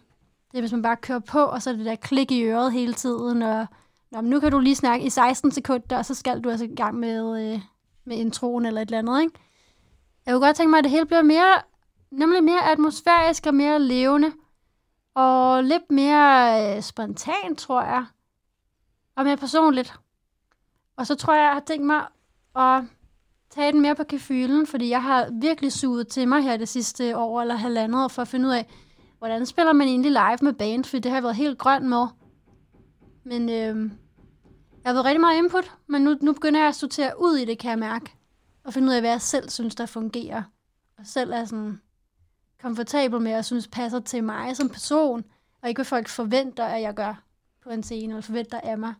S2: Det er, hvis man bare kører på, og så er det der klik i øret hele tiden, og Nå, men nu kan du lige snakke i 16 sekunder, og så skal du altså i gang med, øh, med introen eller et eller andet, ikke? Jeg kunne godt tænke mig, at det hele bliver mere, nemlig mere atmosfærisk og mere levende, og lidt mere øh, spontant, tror jeg og mere personligt. Og så tror jeg, jeg har tænkt mig at tage den mere på kefylen, fordi jeg har virkelig suget til mig her det sidste år eller halvandet år, for at finde ud af, hvordan spiller man egentlig live med band, for det har jeg været helt grøn med. Men øh, jeg har været rigtig meget input, men nu, nu begynder jeg at sortere ud i det, kan jeg mærke. Og finde ud af, hvad jeg selv synes, der fungerer. Og selv er sådan komfortabel med, og synes passer til mig som person, og ikke hvad folk forventer, at jeg gør på en scene, eller forventer af mig.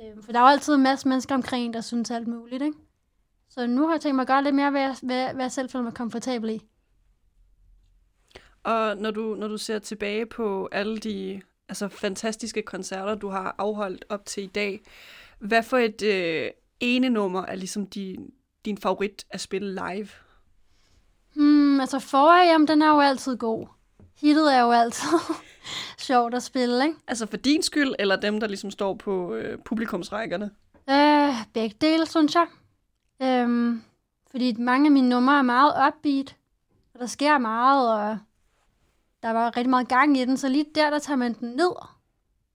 S2: Øh, for der er jo altid en masse mennesker omkring, der synes alt muligt, ikke? Så nu har jeg tænkt mig at gøre lidt mere, hvad jeg, hvad, hvad jeg selv føler mig komfortabel i.
S1: Og når du, når du ser tilbage på alle de altså, fantastiske koncerter, du har afholdt op til i dag, hvad for et øh, ene nummer er ligesom din, din favorit at spille live?
S2: Hmm, altså forrige, den er jo altid god. Hittet er jo altid sjovt at spille, ikke?
S1: Altså for din skyld, eller dem, der ligesom står på øh, publikumsrækkerne?
S2: Øh, begge dele, synes jeg. Øhm, fordi mange af mine numre er meget upbeat, og der sker meget, og der var rigtig meget gang i den, så lige der, der tager man den ned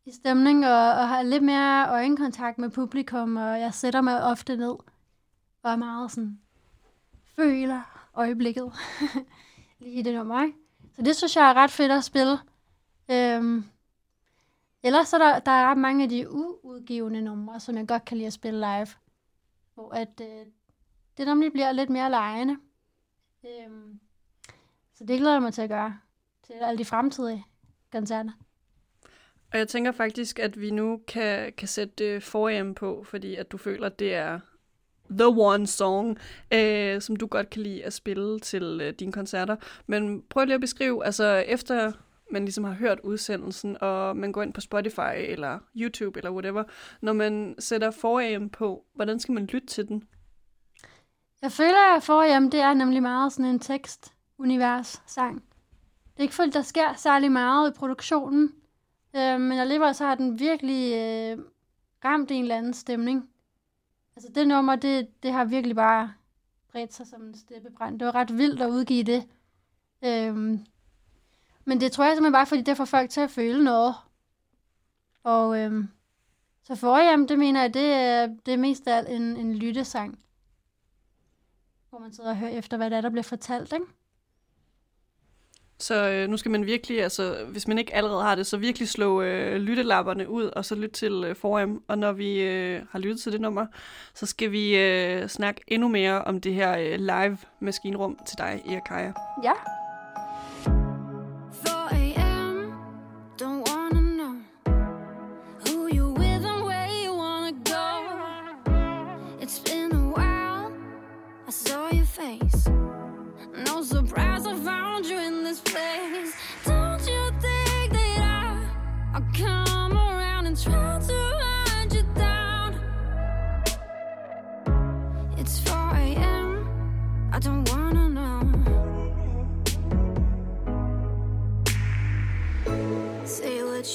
S2: i stemning, og, og har lidt mere øjenkontakt med publikum, og jeg sætter mig ofte ned, og er meget sådan, føler øjeblikket lige i det nummer, ikke? Så det synes jeg er ret fedt at spille. Øhm, ellers så der, der er ret mange af de uudgivende numre, som jeg godt kan lide at spille live. Hvor at, øh, det nemlig bliver lidt mere lejende. Øhm, så det glæder jeg mig til at gøre til alle de fremtidige koncerter.
S1: Og jeg tænker faktisk, at vi nu kan, kan sætte øh, forhjem på, fordi at du føler, at det er the one song, øh, som du godt kan lide at spille til øh, dine koncerter. Men prøv lige at beskrive, altså efter man ligesom har hørt udsendelsen, og man går ind på Spotify eller YouTube eller whatever, når man sætter forhjem på, hvordan skal man lytte til den?
S2: Jeg føler, at forhjem, det er nemlig meget sådan en tekst-univers-sang. Det er ikke fordi, der sker særlig meget i produktionen, øh, men alligevel så har den virkelig øh, ramt en eller anden stemning. Altså det nummer, det, det har virkelig bare bredt sig som en steppebrand. Det var ret vildt at udgive det. Øhm, men det tror jeg simpelthen bare, fordi det får folk til at føle noget. Og øhm, så forhjem, det mener jeg, det er, det er mest af alt en, en lyttesang. Hvor man sidder og hører efter, hvad der er, der bliver fortalt, ikke?
S1: Så øh, nu skal man virkelig, altså hvis man ikke allerede har det, så virkelig slå øh, lyttelapperne ud, og så lytte til øh, Forum. Og når vi øh, har lyttet til det nummer, så skal vi øh, snakke endnu mere om det her øh, live maskinrum til dig, Ea Kaja.
S2: Ja.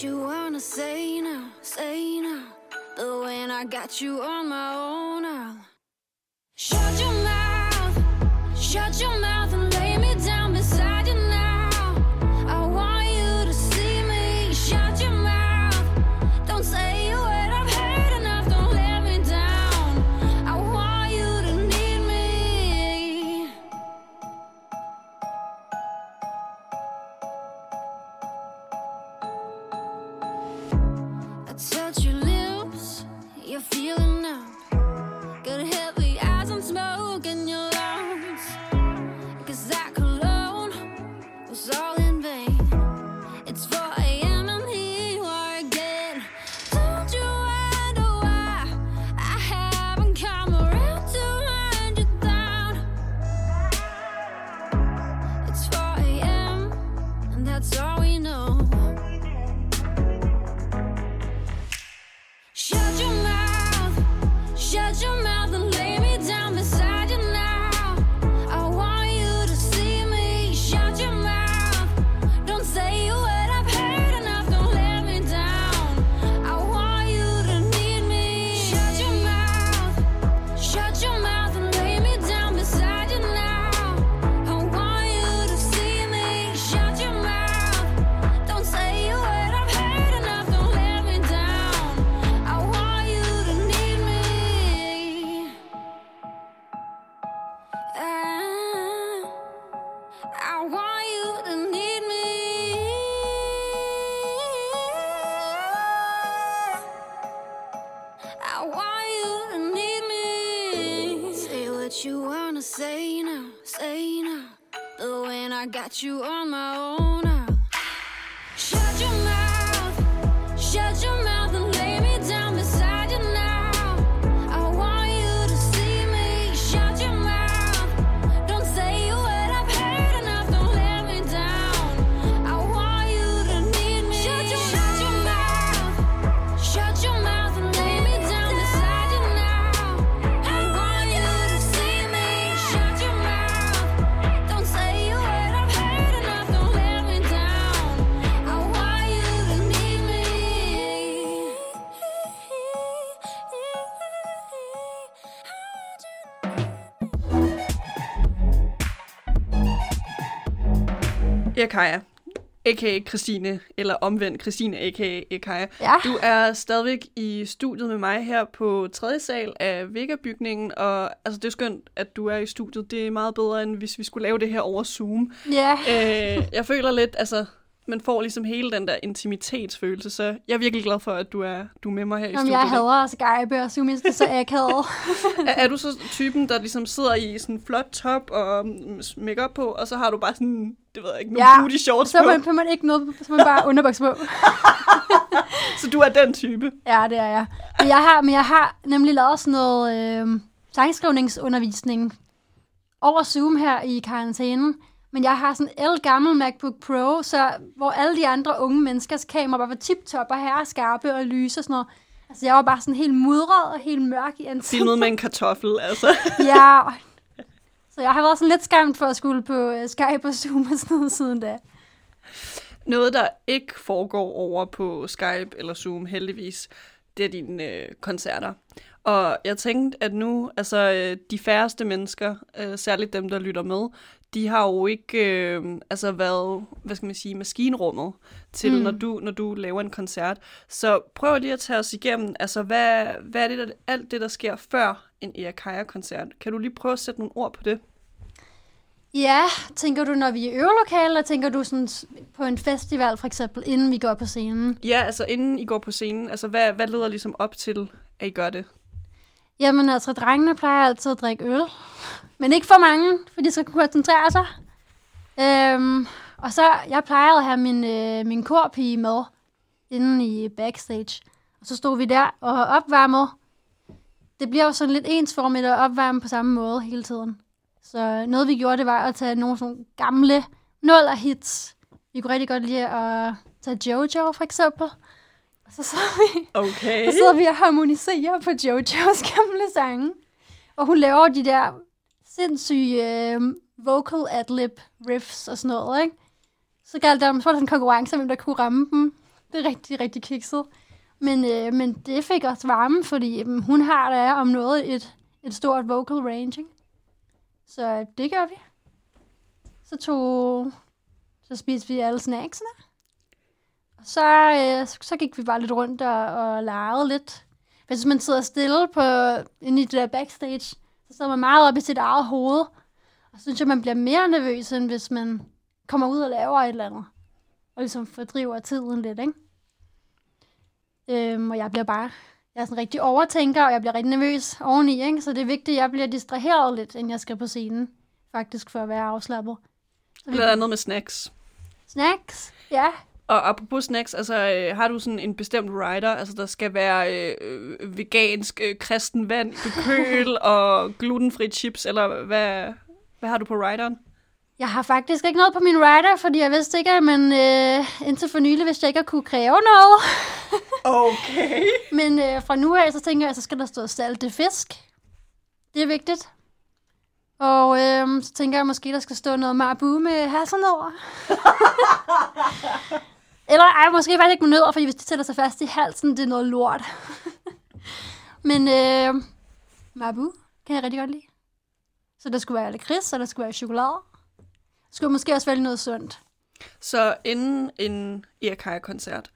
S4: You wanna say now, say now. But when I got you on my own, I'll shut your mouth, shut your mouth got you. On my own
S1: Erkaja, a.k.a. Christine, eller omvendt Christine, a.k.a. Erkaja.
S2: Ja.
S1: Du er stadigvæk i studiet med mig her på tredje sal af Vega-bygningen, og altså, det er skønt, at du er i studiet. Det er meget bedre, end hvis vi skulle lave det her over Zoom.
S2: Ja.
S1: øh, jeg føler lidt, altså, man får ligesom hele den der intimitetsfølelse, så jeg er virkelig glad for, at du er, du er med mig her i
S2: Om
S1: studiet.
S2: jeg hader at Skype og Zoom, jeg er så akavet.
S1: er, er du så typen, der ligesom sidder i sådan en flot top og mm, makeup på, og så har du bare sådan, det ved jeg ikke, nogle
S2: Ja,
S1: booty shorts
S2: så
S1: på,
S2: er man, man ikke noget, så man bare underbuks på.
S1: så du er den type.
S2: Ja, det er jeg. Men jeg har, men jeg har nemlig lavet sådan noget øh, sangskrivningsundervisning over Zoom her i karantænen. Men jeg har sådan en el gammel MacBook Pro, så, hvor alle de andre unge menneskers kameraer bare var tip-top og her skarpe og lyse og sådan noget. Altså, jeg var bare sådan helt mudret og helt mørk i ansigtet.
S1: Filmet med en kartoffel, altså.
S2: Ja. Så jeg har været sådan lidt skræmt for at skulle på uh, Skype og Zoom og sådan noget siden da.
S1: Noget, der ikke foregår over på Skype eller Zoom, heldigvis, det er dine øh, koncerter. Og jeg tænkte, at nu, altså øh, de færreste mennesker, øh, særligt dem, der lytter med, de har jo ikke øh, altså været, hvad skal man sige, maskinrummet til, mm. når, du, når du laver en koncert. Så prøv lige at tage os igennem, altså hvad, hvad er det, der, alt det, der sker før en Eakaja-koncert? Kan du lige prøve at sætte nogle ord på det?
S2: Ja, tænker du, når vi er i øvelokalet, eller tænker du sådan på en festival for eksempel, inden vi går på scenen?
S1: Ja, altså inden I går på scenen, altså hvad, hvad leder ligesom op til, at I gør det?
S2: Jamen altså, drengene plejer altid at drikke øl. Men ikke for mange, for de skal kunne koncentrere sig. Øhm, og så, jeg plejede at have min, øh, min korpige med inde i backstage. Og så stod vi der og opvarmede. Det bliver jo sådan lidt ensformigt at opvarme på samme måde hele tiden. Så noget vi gjorde, det var at tage nogle sådan gamle nuller hits. Vi kunne rigtig godt lide at tage Jojo for eksempel. Og så sad vi
S1: Okay.
S2: så sidder vi og harmoniserer på Jojos gamle sange. Og hun laver de der sindssyge øh, vocal adlib riffs og sådan noget, ikke? Så galt der, så var der en konkurrence, hvem der kunne ramme dem. Det er rigtig, rigtig kikset. Men, øh, men det fik os varme, fordi øh, hun har der om noget et, et stort vocal range, ikke? Så det gør vi. Så tog... Så spiste vi alle snacksene. Og så, øh, så, gik vi bare lidt rundt og, og legede lidt. Hvis man sidder stille på, inde i det der backstage, så sidder man meget op i sit eget hoved. Og så synes jeg, man bliver mere nervøs, end hvis man kommer ud og laver et eller andet. Og ligesom fordriver tiden lidt, ikke? Øhm, og jeg bliver bare... Jeg er sådan rigtig overtænker, og jeg bliver rigtig nervøs oveni, ikke? Så det er vigtigt, at jeg bliver distraheret lidt, inden jeg skal på scenen. Faktisk for at være afslappet. Så vi-
S1: Blandt andet med snacks.
S2: Snacks, ja.
S1: Og apropos snacks, altså øh, har du sådan en bestemt rider, altså der skal være øh, vegansk øh, kristen vand køl og glutenfri chips, eller hvad, hvad har du på rideren?
S2: Jeg har faktisk ikke noget på min rider, fordi jeg vidste ikke, at man øh, indtil for nylig vidste jeg ikke at kunne kræve noget.
S1: Okay.
S2: Men øh, fra nu af, så tænker jeg, så skal der stå salte fisk. Det er vigtigt. Og øh, så tænker jeg måske, der skal stå noget marabu med hasselnødder. Eller ej, måske faktisk ikke med nødder, fordi hvis det sætter sig fast i halsen, det er noget lort. Men øh, marabu kan jeg rigtig godt lide. Så der skulle være lakrids, og der skulle være chokolade. Skulle måske også være noget sundt.
S1: Så inden en Erkaja-koncert,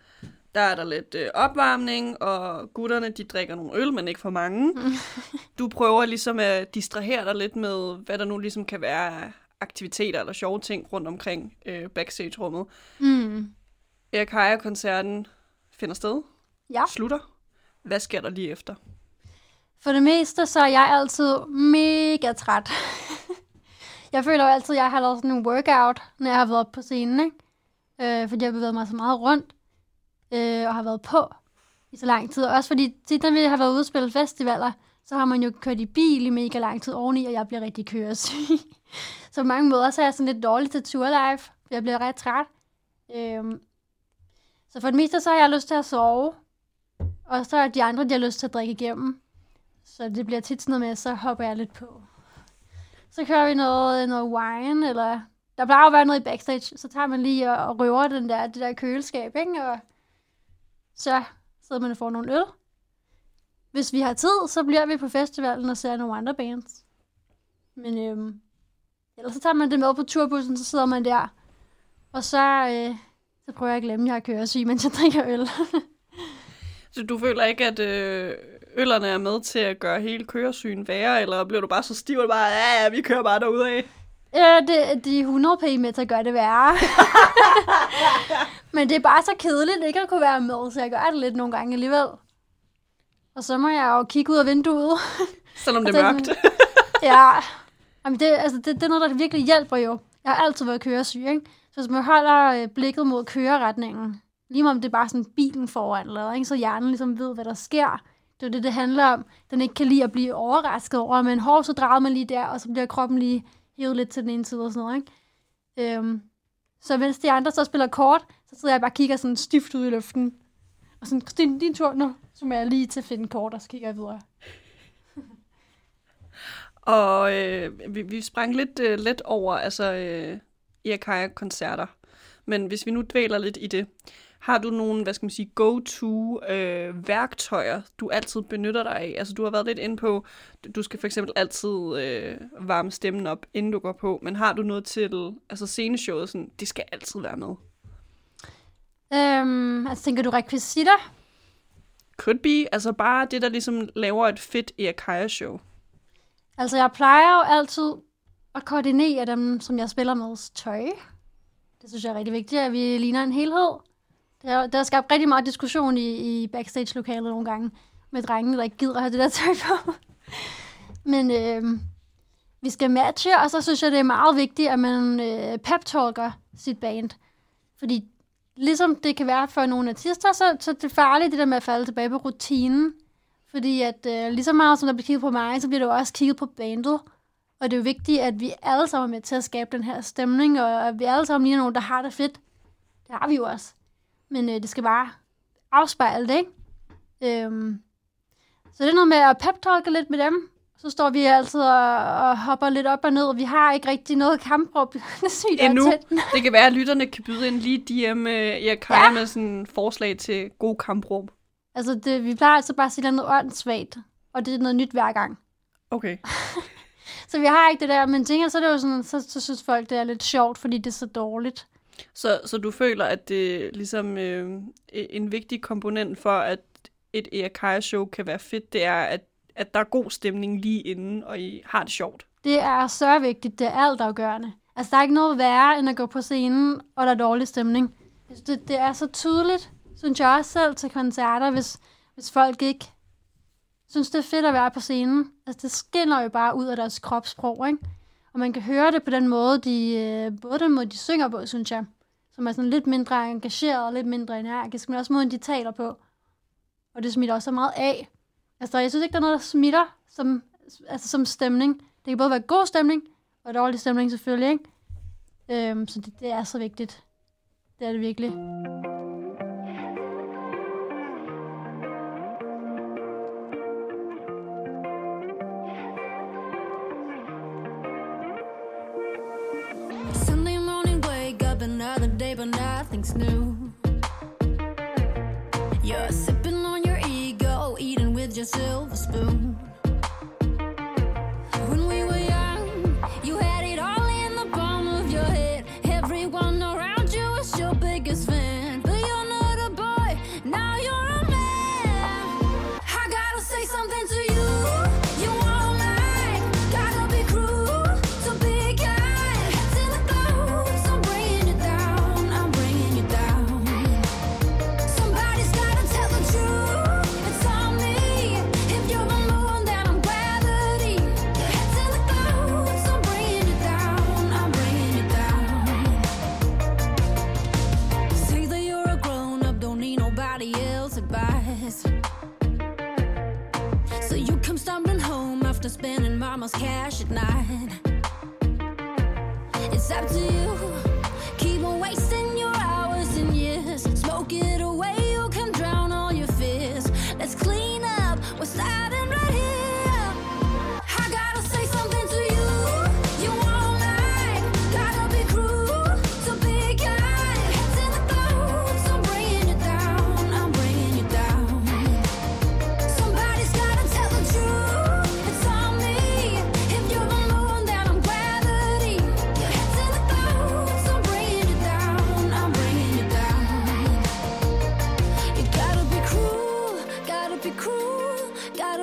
S1: der er der lidt øh, opvarmning, og gutterne de drikker nogle øl, men ikke for mange. Du prøver ligesom at distrahere dig lidt med, hvad der nu ligesom kan være aktiviteter eller sjove ting rundt omkring øh, backstage-rummet.
S2: Mm.
S1: Erkaja-koncerten finder sted,
S2: Ja.
S1: slutter. Hvad sker der lige efter?
S2: For det meste, så er jeg altid mega træt. Jeg føler jo altid, at jeg har lavet sådan en workout, når jeg har været oppe på scenen, ikke? Øh, fordi jeg har bevæget mig så meget rundt, øh, og har været på i så lang tid. Også fordi tit, når vi har været ude og spille festivaler, så har man jo kørt i bil i mega lang tid oveni, og jeg bliver rigtig køresyg. så på mange måder, så er jeg sådan lidt dårlig til turlife, life. jeg bliver ret træt. Øhm, så for det meste, så har jeg lyst til at sove, og så er de andre, de har lyst til at drikke igennem. Så det bliver tit sådan noget med, at så hopper jeg lidt på. Så kører vi noget, noget wine, eller der plejer at være noget i backstage, så tager man lige og, og røver den der, det der køleskab, ikke? Og så sidder man og får nogle øl. Hvis vi har tid, så bliver vi på festivalen og ser nogle andre bands. Men øhm, ellers så tager man det med på turbussen, så sidder man der. Og så, øh, så prøver jeg at glemme, at jeg har køresyg, mens jeg drikker øl.
S1: Så du føler ikke, at øh, øllerne er med til at gøre hele køresygen værre, eller bliver du bare så stiv, og bare, ja, ja, vi kører bare derudad? af?
S2: Ja, det, de er 100 p med til at gøre det værre. Men det er bare så kedeligt ikke at kunne være med, så jeg gør det lidt nogle gange alligevel. Og så må jeg jo kigge ud af vinduet.
S1: Selvom det er mørkt.
S2: ja, Jamen det, altså det, det er noget, der virkelig hjælper jo. Jeg har altid været køresyg, ikke? Så hvis man holder øh, blikket mod køreretningen, lige om det er bare sådan bilen foran, eller, ikke? så hjernen ligesom ved, hvad der sker. Det er det, det handler om. Den ikke kan lide at blive overrasket over, men hov, så drejer man lige der, og så bliver kroppen lige hævet lidt til den ene side og sådan noget, ikke? Øhm, så mens de andre så spiller kort, så sidder jeg bare og kigger sådan stift ud i luften. Og sådan, Christine, din tur nu. Så må jeg lige til at finde kort, og så kigger jeg videre.
S1: Og øh, vi, vi sprang lidt øh, let over altså, øh, Irakaya-koncerter. Men hvis vi nu dvæler lidt i det, har du nogle, hvad skal man sige, go-to øh, værktøjer, du altid benytter dig af? Altså, du har været lidt inde på, du skal for eksempel altid øh, varme stemmen op, inden du går på, men har du noget til, altså sceneshowet, sådan, det skal altid være med?
S2: Øhm, altså tænker du rekvisitter?
S1: Could be, altså bare det, der ligesom laver et fedt Irakaya-show.
S2: Altså, jeg plejer jo altid at koordinere dem, som jeg spiller med tøj. Det synes jeg er rigtig vigtigt, at vi ligner en helhed. Der, der er skabt rigtig meget diskussion i, i backstage-lokalet nogle gange med drengene, der ikke gider at have det der tøj på. Men øh, vi skal matche, og så synes jeg, det er meget vigtigt, at man øh, pep-talker sit band. Fordi ligesom det kan være for nogle artister, så, så det er farligt det der med at falde tilbage på rutinen. Fordi at øh, lige så meget som der bliver kigget på mig, så bliver der også kigget på bandet. Og det er jo vigtigt, at vi alle sammen er med til at skabe den her stemning, og at vi alle sammen ligner nogen, der har det fedt. Det har vi jo også. Men øh, det skal bare afspejle det, ikke? Øhm, så det er noget med at pep lidt med dem. Så står vi altid og, og hopper lidt op og ned. Vi har ikke rigtig noget kampråb. det sygt
S1: Endnu. Det kan være, at lytterne kan byde ind lige DM øh, Irakaya
S2: Ja.
S1: ja. med sådan forslag til god kampråb.
S2: Altså, det, vi plejer altså bare at sige noget åndssvagt. Og det er noget nyt hver gang.
S1: Okay.
S2: Så vi har ikke det der, men tænker, så er det jo sådan, så, så synes folk, det er lidt sjovt, fordi det er så dårligt.
S1: Så, så du føler, at det er ligesom øh, e-, en vigtig komponent for, at et Eakaya-show kan være fedt, det er, at, at der er god stemning lige inden, og I har det sjovt.
S2: Det er så vigtigt, det er altafgørende. Altså, der er ikke noget værre, end at gå på scenen, og der er dårlig stemning. Det, det er så tydeligt, synes jeg også selv til koncerter, hvis, hvis folk ikke synes, det er fedt at være på scenen. Altså, det skinner jo bare ud af deres kropssprog, ikke? Og man kan høre det på den måde, de, øh, både den måde, de synger på, synes jeg, som er sådan lidt mindre engageret og lidt mindre energisk, men også måden, de taler på. Og det smitter også så meget af. Altså, jeg synes ikke, der er noget, der smitter som, altså, som stemning. Det kan både være god stemning, og dårlig stemning selvfølgelig, ikke? Øhm, så det, det er så vigtigt. Det er det virkelig.
S4: New. You're sipping on your ego, eating with your silver spoon.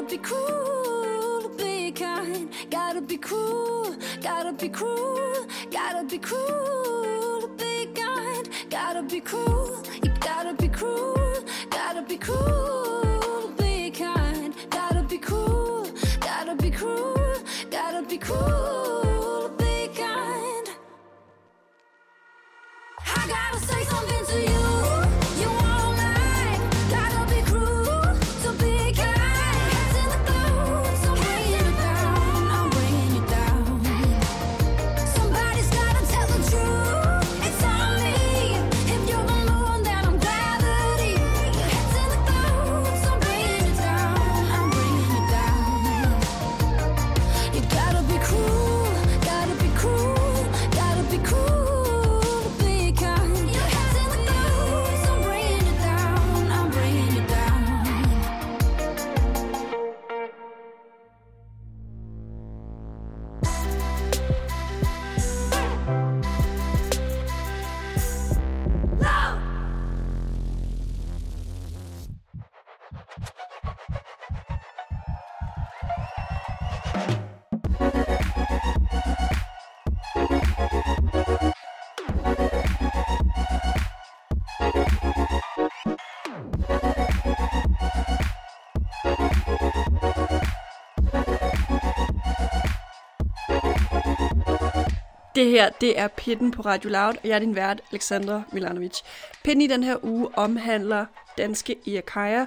S4: Be to be kind. Gotta be cruel. Gotta be cruel. Gotta be to be kind. Gotta be cruel. You gotta be cruel. Gotta be cruel
S1: Det her, det er Pitten på Radio Loud, og jeg er din vært, Alexandra Milanovic. Pitten i den her uge omhandler danske Iakaya,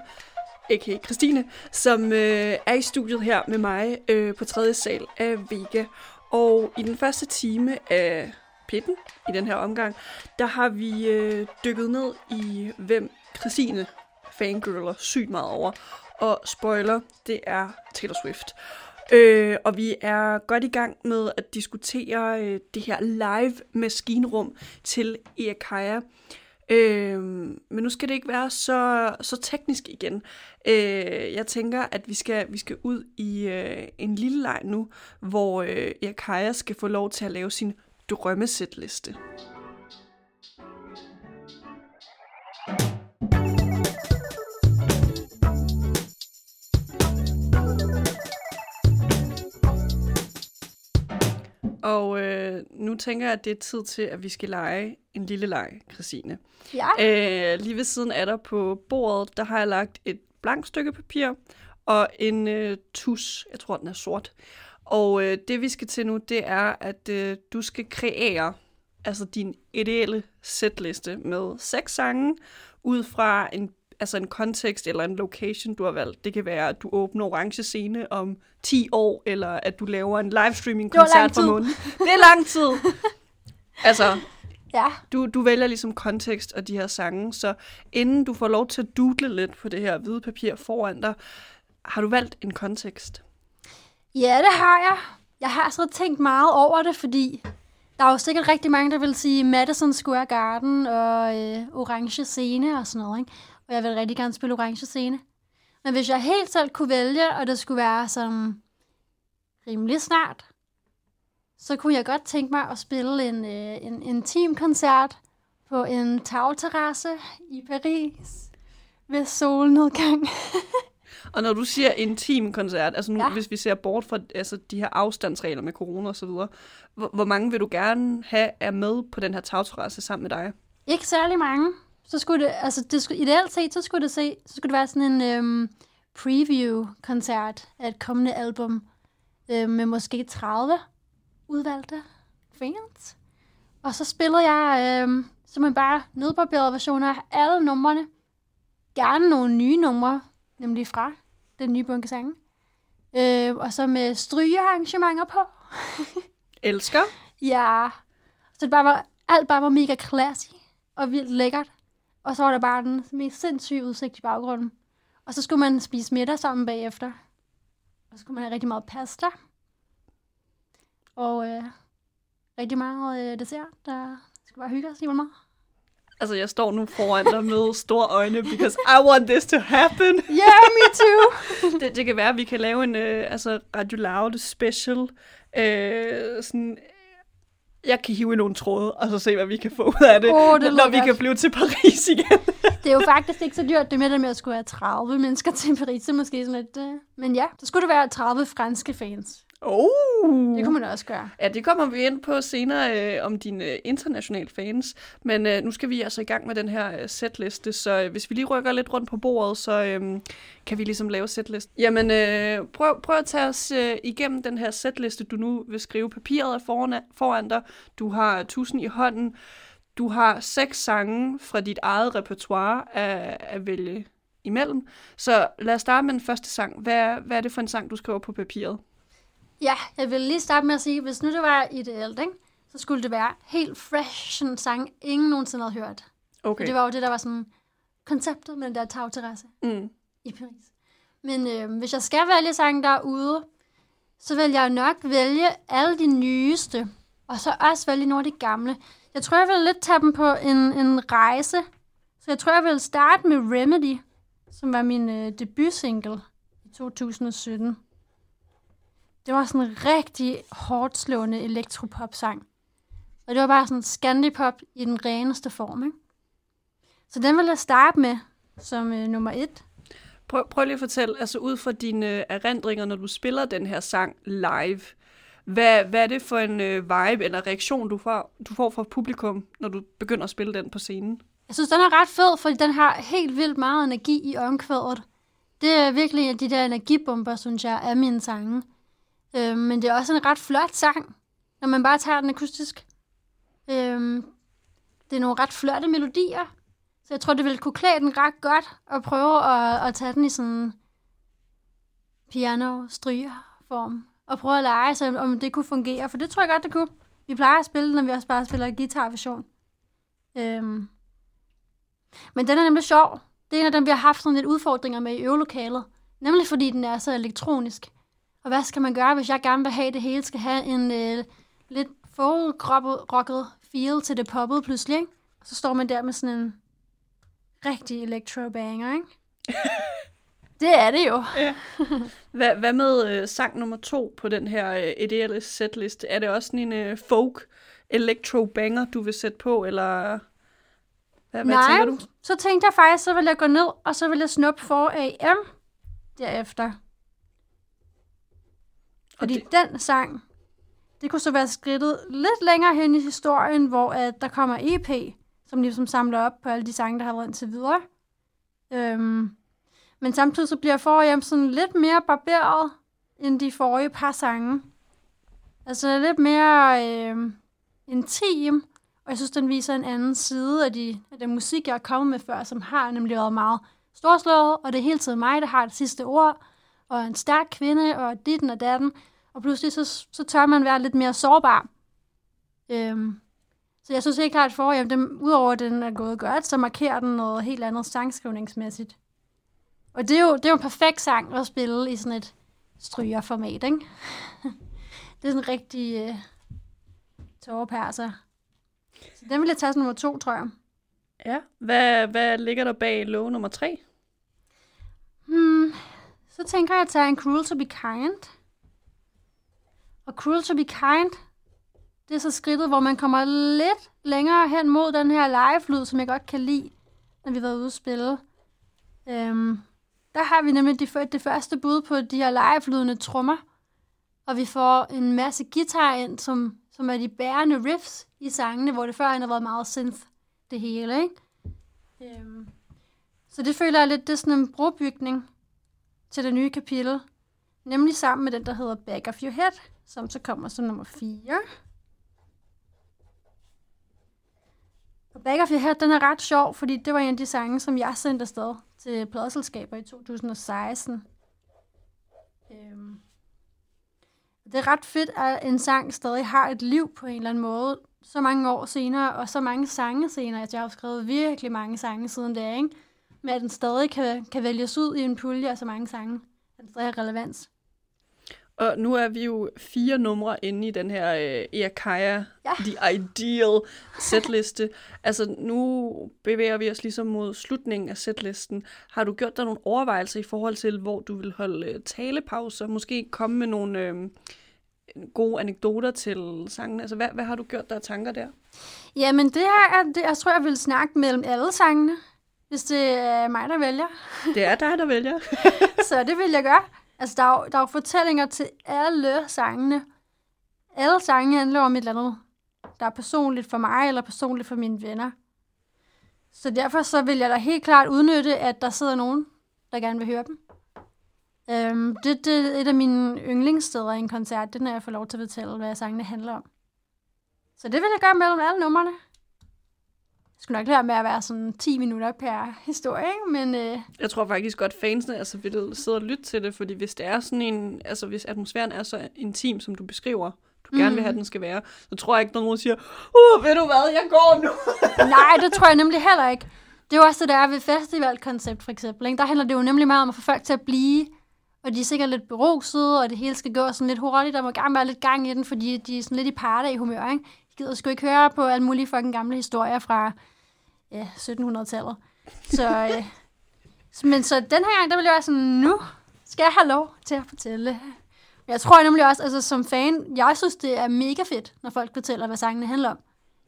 S1: a.k.a. Christine, som øh, er i studiet her med mig øh, på tredje sal af Vega. Og i den første time af Pitten, i den her omgang, der har vi øh, dykket ned i, hvem Christine fangirler sygt meget over. Og spoiler, det er Taylor Swift. Øh, og vi er godt i gang med at diskutere øh, det her live maskinrum til Iakaya. Øh, men nu skal det ikke være så, så teknisk igen. Øh, jeg tænker, at vi skal, vi skal ud i øh, en lille leg nu, hvor øh, Iakaya skal få lov til at lave sin drømmesætliste. Og øh, nu tænker jeg, at det er tid til, at vi skal lege en lille leg, Christine.
S2: Ja.
S1: Øh, lige ved siden af dig på bordet, der har jeg lagt et blankt stykke papir og en øh, tus. Jeg tror, den er sort. Og øh, det, vi skal til nu, det er, at øh, du skal kreere altså din ideelle setliste med seks sange ud fra en, altså en kontekst eller en location, du har valgt. Det kan være, at du åbner orange scene om 10 år, eller at du laver en livestreaming-koncert
S2: tid.
S1: månen. Det er lang tid! altså,
S2: Ja.
S1: du, du vælger ligesom kontekst og de her sange, så inden du får lov til at doodle lidt på det her hvide papir foran dig, har du valgt en kontekst?
S2: Ja, det har jeg. Jeg har så tænkt meget over det, fordi der er jo sikkert rigtig mange, der vil sige Madison Square Garden og øh, Orange Scene og sådan noget, ikke? Og jeg vil rigtig gerne spille Orange Scene. Men hvis jeg helt selv kunne vælge, og det skulle være sådan rimelig snart, så kunne jeg godt tænke mig at spille en, øh, en intim koncert på en tagterrasse i Paris ved solnedgang.
S1: Og når du siger intim koncert, altså nu,
S2: ja.
S1: Hvis vi ser bort fra altså, de her afstandsregler med corona og så videre, hvor, hvor mange vil du gerne have er med på den her tagterrasse sammen med dig?
S2: Ikke særlig mange. Så skulle det, altså det skulle, ideelt set, så skulle det, se, så skulle det være sådan en øhm, preview-koncert af et kommende album øhm, med måske 30 udvalgte fans. Og så spillede jeg øhm, simpelthen bare nedbarberede versioner af alle numrene. Gerne nogle nye numre, nemlig fra den nye bunke sange. Øh, og så med strygearrangementer på.
S1: Elsker.
S2: Ja, det bare var, alt bare var mega classy og vildt lækkert. Og så var der bare den mest sindssyge udsigt i baggrunden. Og så skulle man spise middag sammen bagefter. Og så skulle man have rigtig meget pasta. Og øh, rigtig meget øh, dessert, der skulle bare hygge os helt meget.
S1: Altså, jeg står nu foran dig med store øjne, because I want this to happen.
S2: Yeah, me too!
S1: det, det kan være, at vi kan lave en øh, altså Radio Loud special. Øh, sådan, jeg kan hive i nogle tråde, og så se, hvad vi kan få ud af det,
S2: Åh, det
S1: når vi
S2: godt.
S1: kan flyve til Paris igen.
S2: det er jo faktisk ikke så dyrt, det med det med at skulle have 30 mennesker til Paris. Er måske sådan lidt... Øh. Men ja, så skulle det være 30 franske fans.
S1: Oh.
S2: Det kunne man også gøre.
S1: Ja, det kommer vi ind på senere øh, om dine øh, internationale fans. Men øh, nu skal vi altså i gang med den her øh, setliste, så øh, hvis vi lige rykker lidt rundt på bordet, så øh, kan vi ligesom lave setliste. Jamen, øh, prøv, prøv at tage os øh, igennem den her setliste, du nu vil skrive. Papiret er foran, foran dig. Du har tusind i hånden. Du har seks sange fra dit eget repertoire at, at vælge imellem. Så lad os starte med den første sang. Hvad, hvad er det for en sang, du skriver på papiret?
S2: Ja, jeg vil lige starte med at sige, hvis nu det var ideelt, ikke? så skulle det være helt fresh en sang, ingen nogensinde havde hørt.
S1: Okay.
S2: Det var jo det, der var sådan konceptet med den der tagterrasse
S1: Mm.
S2: i Paris. Men øh, hvis jeg skal vælge sange derude, så vil jeg nok vælge alle de nyeste, og så også vælge nogle af de gamle. Jeg tror, jeg vil lidt tage dem på en, en rejse. Så jeg tror, jeg vil starte med Remedy, som var min øh, debutsingle i 2017. Det var sådan en rigtig hårdt slående elektropop-sang. Og det var bare sådan Scandipop i den reneste form, ikke? Så den vil jeg starte med som øh, nummer et.
S1: Prøv, prøv lige at fortælle, altså ud fra dine øh, erindringer, når du spiller den her sang live, hvad, hvad er det for en øh, vibe eller reaktion, du får, du får fra publikum, når du begynder at spille den på scenen?
S2: Jeg synes, den er ret fed, fordi den har helt vildt meget energi i omkvædet. Det er virkelig en af de der energibomber, synes jeg, af mine sange. Øh, men det er også en ret flot sang, når man bare tager den akustisk. Øh, det er nogle ret flotte melodier, så jeg tror, det ville kunne klæde den ret godt at prøve at, at tage den i sådan piano stryger form og prøve at lege sig, om det kunne fungere, for det tror jeg godt, det kunne. Vi plejer at spille, når vi også bare spiller guitarversion. Øhm. Men den er nemlig sjov. Det er en af dem, vi har haft sådan lidt udfordringer med i øvelokalet. Nemlig fordi den er så elektronisk. Og hvad skal man gøre, hvis jeg gerne vil have, det hele skal have en øh, lidt folk-rocket feel til det poppet pludselig, ikke? Og så står man der med sådan en rigtig electro-banger, ikke? det er det jo.
S1: Hvad, hvad med øh, sang nummer to på den her øh, ideelle setliste? Er det også sådan en øh, folk electro banger, du vil sætte på, eller hvad, hvad
S2: Nej,
S1: tænker du?
S2: så tænkte jeg faktisk, så vil jeg gå ned, og så vil jeg snuppe for AM derefter. Fordi
S1: det-
S2: den sang, det kunne så være skridtet lidt længere hen i historien, hvor at der kommer EP, som ligesom samler op på alle de sange, der har været indtil videre. Øhm, men samtidig så bliver forhjem sådan lidt mere barberet, end de forrige par sange. Altså lidt mere øh, intim, og jeg synes, den viser en anden side af, de, af den musik, jeg er kommet med før, som har nemlig været meget storslået, og det er hele tiden mig, der har det sidste ord, og en stærk kvinde, og ditten og datten, og pludselig så, så tør man være lidt mere sårbar. Øhm, så jeg synes ikke klart, at den, udover at den er gået godt, så markerer den noget helt andet sangskrivningsmæssigt. Og det er jo, det er jo en perfekt sang at spille i sådan et strygerformat, ikke? det er sådan en rigtig øh, tårepærser. Så den vil jeg tage som nummer to, tror jeg.
S1: Ja. Hvad, hvad ligger der bag lov nummer tre?
S2: Hmm, så tænker jeg at tage en Cruel to be Kind. Og Cruel to be Kind, det er så skridtet, hvor man kommer lidt længere hen mod den her live-lyd, som jeg godt kan lide, når vi har været ude at spille. Øhm, der har vi nemlig de, det første bud på de her live-lydende trommer. Og vi får en masse guitar ind, som, som er de bærende riffs i sangene, hvor det før har været meget synth, det hele, ikke? Øhm, så det føler jeg lidt, det er sådan en brobygning til det nye kapitel. Nemlig sammen med den, der hedder Back of Your Head, som så kommer som nummer 4. Og Back of Your Head, den er ret sjov, fordi det var en af de sange, som jeg sendte afsted til pladselskaber i 2016. Øhm. det er ret fedt, at en sang stadig har et liv på en eller anden måde, så mange år senere, og så mange sange senere. Jeg har skrevet virkelig mange sange siden det, ikke? Men at den stadig kan, kan vælges ud i en pulje af så mange sange. At den stadig har relevans.
S1: Og nu er vi jo fire numre inde i den her øh, Eakaya,
S2: Ja.
S1: The Ideal setliste. altså nu bevæger vi os ligesom mod slutningen af setlisten. Har du gjort dig nogle overvejelser i forhold til, hvor du vil holde øh, talepauser? Måske komme med nogle øh, gode anekdoter til sangen? Altså hvad, hvad har du gjort dig af tanker der?
S2: Jamen, det her er, det, jeg tror, jeg vil snakke mellem alle sangene, hvis det er mig, der vælger.
S1: Det er dig, der vælger.
S2: Så det vil jeg gøre. Altså, der er, jo, der er jo fortællinger til alle sangene. Alle sange handler om et eller andet, der er personligt for mig, eller personligt for mine venner. Så derfor så vil jeg da helt klart udnytte, at der sidder nogen, der gerne vil høre dem. Øhm, det, det er et af mine yndlingssteder i en koncert, det er, når jeg får lov til at fortælle, hvad sangene handler om. Så det vil jeg gøre mellem alle numrene. Skulle nok lade med at være sådan 10 minutter per historie, ikke? men øh,
S1: Jeg tror faktisk godt, fansene altså, vil sidde og lytte til det, fordi hvis det er sådan en, altså hvis atmosfæren er så intim, som du beskriver, du gerne vil have, den skal være, så tror jeg ikke, nogen siger, uh, ved du hvad, jeg går nu.
S2: Nej, det tror jeg nemlig heller ikke. Det er jo også det, der er ved festivalkoncept, for eksempel. Ikke? Der handler det jo nemlig meget om at få folk til at blive, og de er sikkert lidt beruset, og det hele skal gå sådan lidt hurtigt, der må gerne være lidt gang i den, fordi de er sådan lidt i parter i humør, ikke? De gider sgu ikke høre på alle mulige fucking gamle historier fra ja, 1700-tallet. Så, øh, men så den her gang, der vil jeg være sådan, nu skal jeg have lov til at fortælle. Jeg tror nemlig også, altså som fan, jeg synes, det er mega fedt, når folk fortæller, hvad sangene handler om.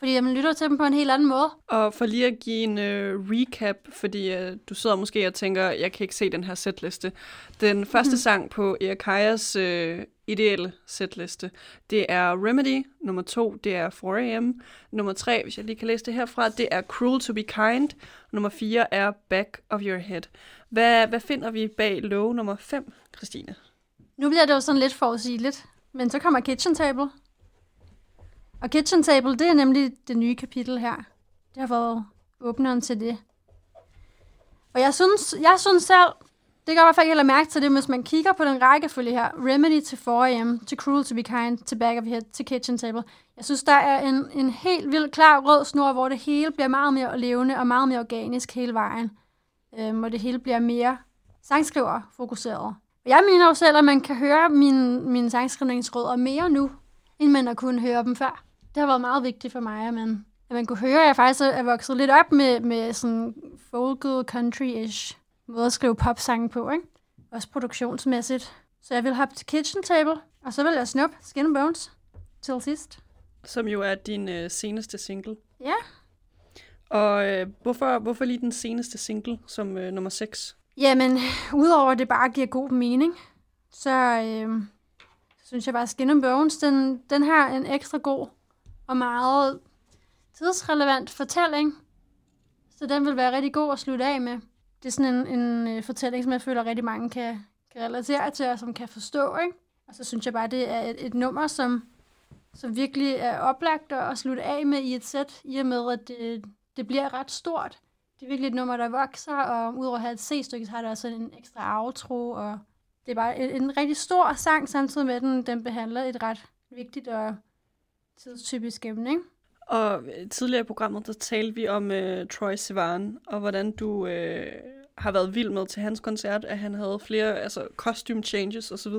S2: Fordi man lytter til dem på en helt anden måde.
S1: Og for lige at give en uh, recap, fordi uh, du sidder måske og tænker, jeg kan ikke se den her setliste. Den første
S2: Mhm.
S1: sang på Eakajas uh, ideelle setliste, det er Remedy. Nummer to, det er 4am. Nummer tre, hvis jeg lige kan læse det herfra, det er Cruel to be Kind. Nummer fire er Back of Your Head. Hvad, hvad finder vi bag love nummer 5, Christine?
S2: Nu bliver det jo sådan lidt forudsigeligt, men så kommer Kitchen Table. Og Kitchen Table, det er nemlig det nye kapitel her. Det har været åbneren til det. Og jeg synes, jeg synes selv, det kan jeg i hvert fald heller mærke til det, hvis man kigger på den rækkefølge her. Remedy til 4am, til Cruel to be Kind, til Back of Head, til Kitchen Table. Jeg synes, der er en, en helt vild klar rød snor, hvor det hele bliver meget mere levende og meget mere organisk hele vejen. Øhm, og det hele bliver mere sangskriver fokuseret. Og jeg mener jo selv, at man kan høre mine, mine sangskrivningsrødder mere nu, end man har kunnet høre dem før. Det har været meget vigtigt for mig, at man, at man kunne høre, at jeg faktisk er vokset lidt op med, med sådan folket, country-ish måde at skrive popsange på, ikke? Også produktionsmæssigt. Så jeg vil hoppe til Kitchen Table, og så vil jeg snuppe Skin Bones til sidst.
S1: Som jo er din uh, seneste single.
S2: Ja.
S1: Og øh, hvorfor, hvorfor lige den seneste single som øh, nummer 6?
S2: Jamen, udover at det bare giver god mening, så øh, synes jeg bare, at Skin Bones, den, den har en ekstra god og meget tidsrelevant fortælling. Så den vil være rigtig god at slutte af med. Det er sådan en, en øh, fortælling, som jeg føler rigtig mange kan, kan relatere til, og som kan forstå. Ikke? Og så synes jeg bare, det er et, et nummer, som, som virkelig er oplagt at slutte af med i et sæt, i og med, at det, det bliver ret stort det er virkelig et nummer, der vokser, og udover at have et C-stykke, så har det også en ekstra outro, og det er bare en, en rigtig stor sang, samtidig med, at den, den behandler et ret vigtigt og tidstypisk emne, ikke?
S1: Og øh, tidligere i programmet, der talte vi om øh, Troy Sivan, og hvordan du øh, har været vild med til hans koncert, at han havde flere altså, costume changes osv.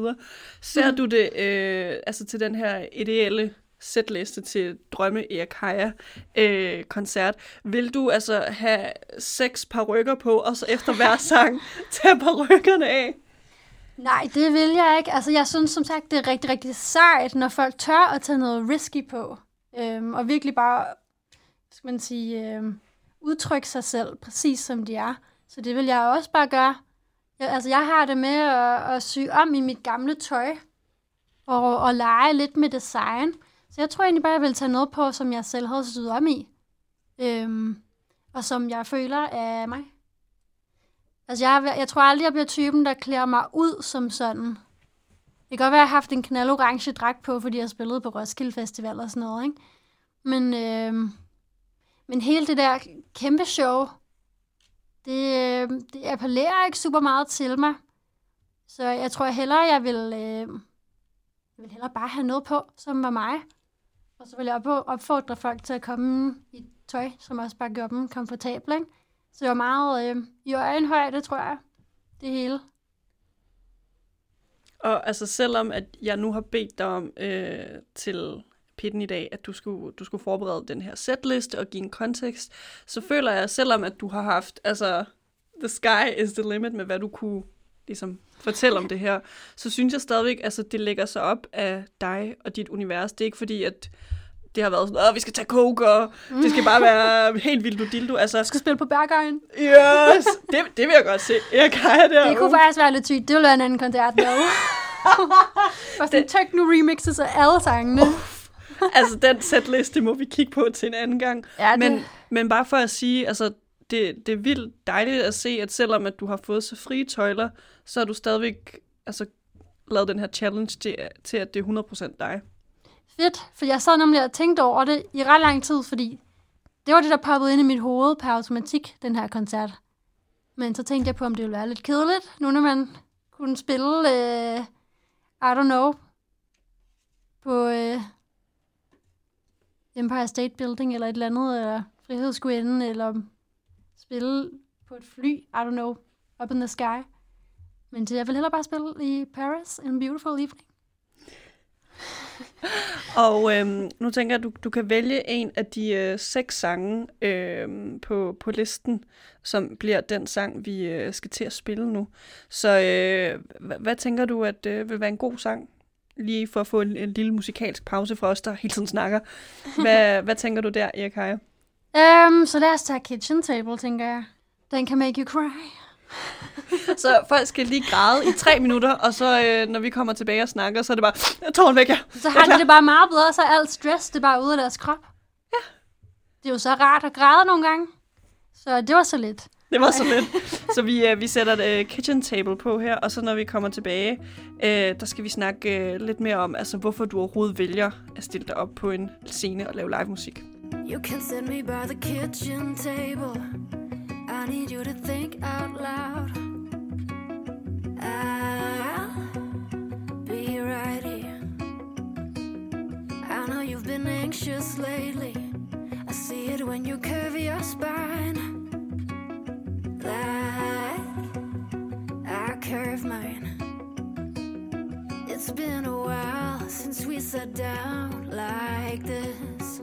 S1: Ser
S2: Mhm.
S1: du det øh, altså til den her ideelle sætliste til Drømme Eakaya øh, koncert. Vil du altså have seks par rykker på, og så efter hver sang tage par rykkerne af?
S2: Nej, det vil jeg ikke. Altså, jeg synes som sagt, det er rigtig, rigtig sejt, når folk tør at tage noget risky på. Øhm, og virkelig bare, skal man sige, øhm, udtrykke sig selv, præcis som de er. Så det vil jeg også bare gøre. Jeg, altså, jeg har det med at, at sy om i mit gamle tøj, og, og lege lidt med design. Så jeg tror egentlig bare, jeg vil tage noget på, som jeg selv havde syet om i. Øhm, og som jeg føler er mig. Altså, jeg, jeg tror aldrig, jeg bliver typen, der klæder mig ud som sådan. Det kan godt være, at jeg har haft en knaldorange dragt på, fordi jeg spillede på Roskilde Festival og sådan noget, ikke? Men, øh, men hele det der kæmpe show, det, øhm, det appellerer ikke super meget til mig. Så jeg tror hellere, jeg vil, øh, jeg vil hellere bare have noget på, som var mig. Og så vil jeg opfordre folk til at komme i tøj, som også bare gør dem komfortable. Ikke? Så jeg var meget øh, i øjenhøjde, tror jeg, det hele.
S1: Og altså selvom at jeg nu har bedt dig om øh, til pitten i dag, at du skulle, du skulle forberede den her setliste og give en kontekst, så føler jeg, selvom at du har haft, altså, the sky is the limit med, hvad du kunne ligesom fortælle om det her, så synes jeg stadigvæk, altså det lægger sig op af dig og dit univers. Det er ikke fordi, at det har været sådan, at vi skal tage coke, og det skal bare være helt vildt du dildo. Altså,
S2: skal spille på Bergøjen.
S1: yes, det, det vil jeg godt se. Jeg kan det.
S2: Det kunne faktisk være lidt sygt. Det ville være en anden koncert, dog. Bare sådan techno-remixes af alle sangene.
S1: altså, den setliste må vi kigge på til en anden gang.
S2: Ja, det,
S1: Men, men bare for at sige, altså, det, det er vildt dejligt at se, at selvom at du har fået så frie tøjler, så har du stadigvæk altså, lavet den her challenge til, til at det er 100% dig
S2: fedt, for jeg sad nemlig og tænkte over det i ret lang tid, fordi det var det, der poppede ind i mit hoved per automatik, den her koncert. Men så tænkte jeg på, om det ville være lidt kedeligt, nu når man kunne spille, øh, I don't know, på øh, Empire State Building eller et eller andet, øh, eller Frihedsgudinden, eller spille på et fly, I don't know, up in the sky. Men jeg vil hellere bare spille i Paris, in a beautiful evening.
S1: Og øhm, nu tænker jeg, at du, du kan vælge en af de øh, seks sange øhm, på, på listen, som bliver den sang, vi øh, skal til at spille nu. Så øh, hvad, hvad tænker du, at øh, vil være en god sang? Lige for at få en, en lille musikalsk pause fra os, der hele tiden snakker. Hvad, hvad tænker du der, Erik Heyer?
S2: Um, så lad os tage Kitchen Table, tænker jeg. Den kan make you cry.
S1: Så folk skal lige græde i tre minutter, og så øh, når vi kommer tilbage og snakker, så er det bare, tårn væk, ja.
S2: Så har de det bare meget bedre, så er alt stress, det er bare ude af deres krop. Ja. Det er jo så rart at græde nogle gange. Så det var så lidt.
S1: Det var så lidt. Så vi, øh, vi sætter et øh, kitchen table på her, og så når vi kommer tilbage, øh, der skal vi snakke øh, lidt mere om, altså hvorfor du overhovedet vælger at stille dig op på en scene og lave live musik.
S4: You can sit me by the kitchen table. I need you to think out loud. I'll be right here. I know you've been anxious lately. I see it when you curve your spine. Like I curve mine. It's been a while since we sat down like this.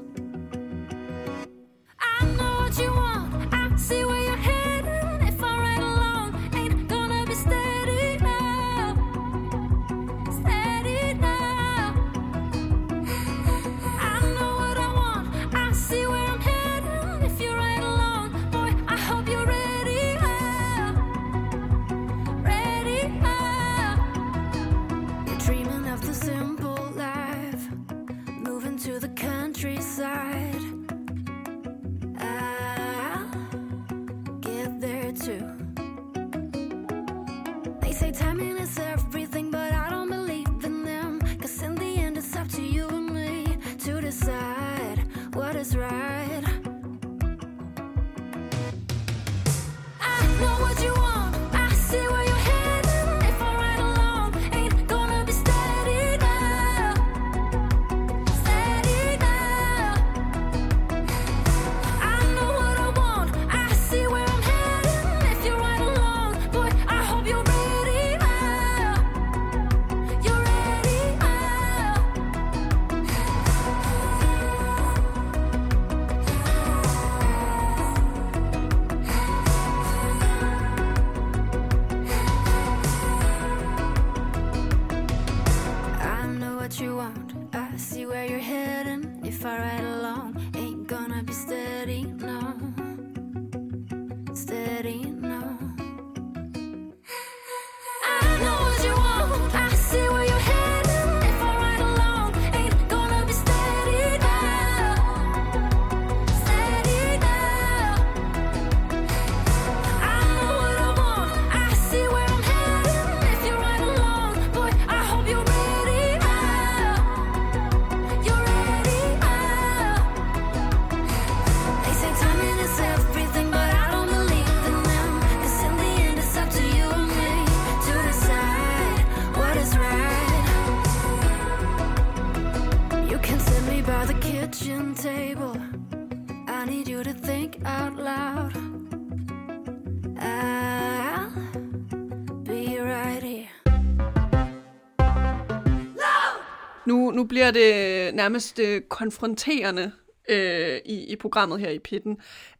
S1: Nu, bliver det nærmest øh, konfronterende øh, i, i programmet her i Pitten.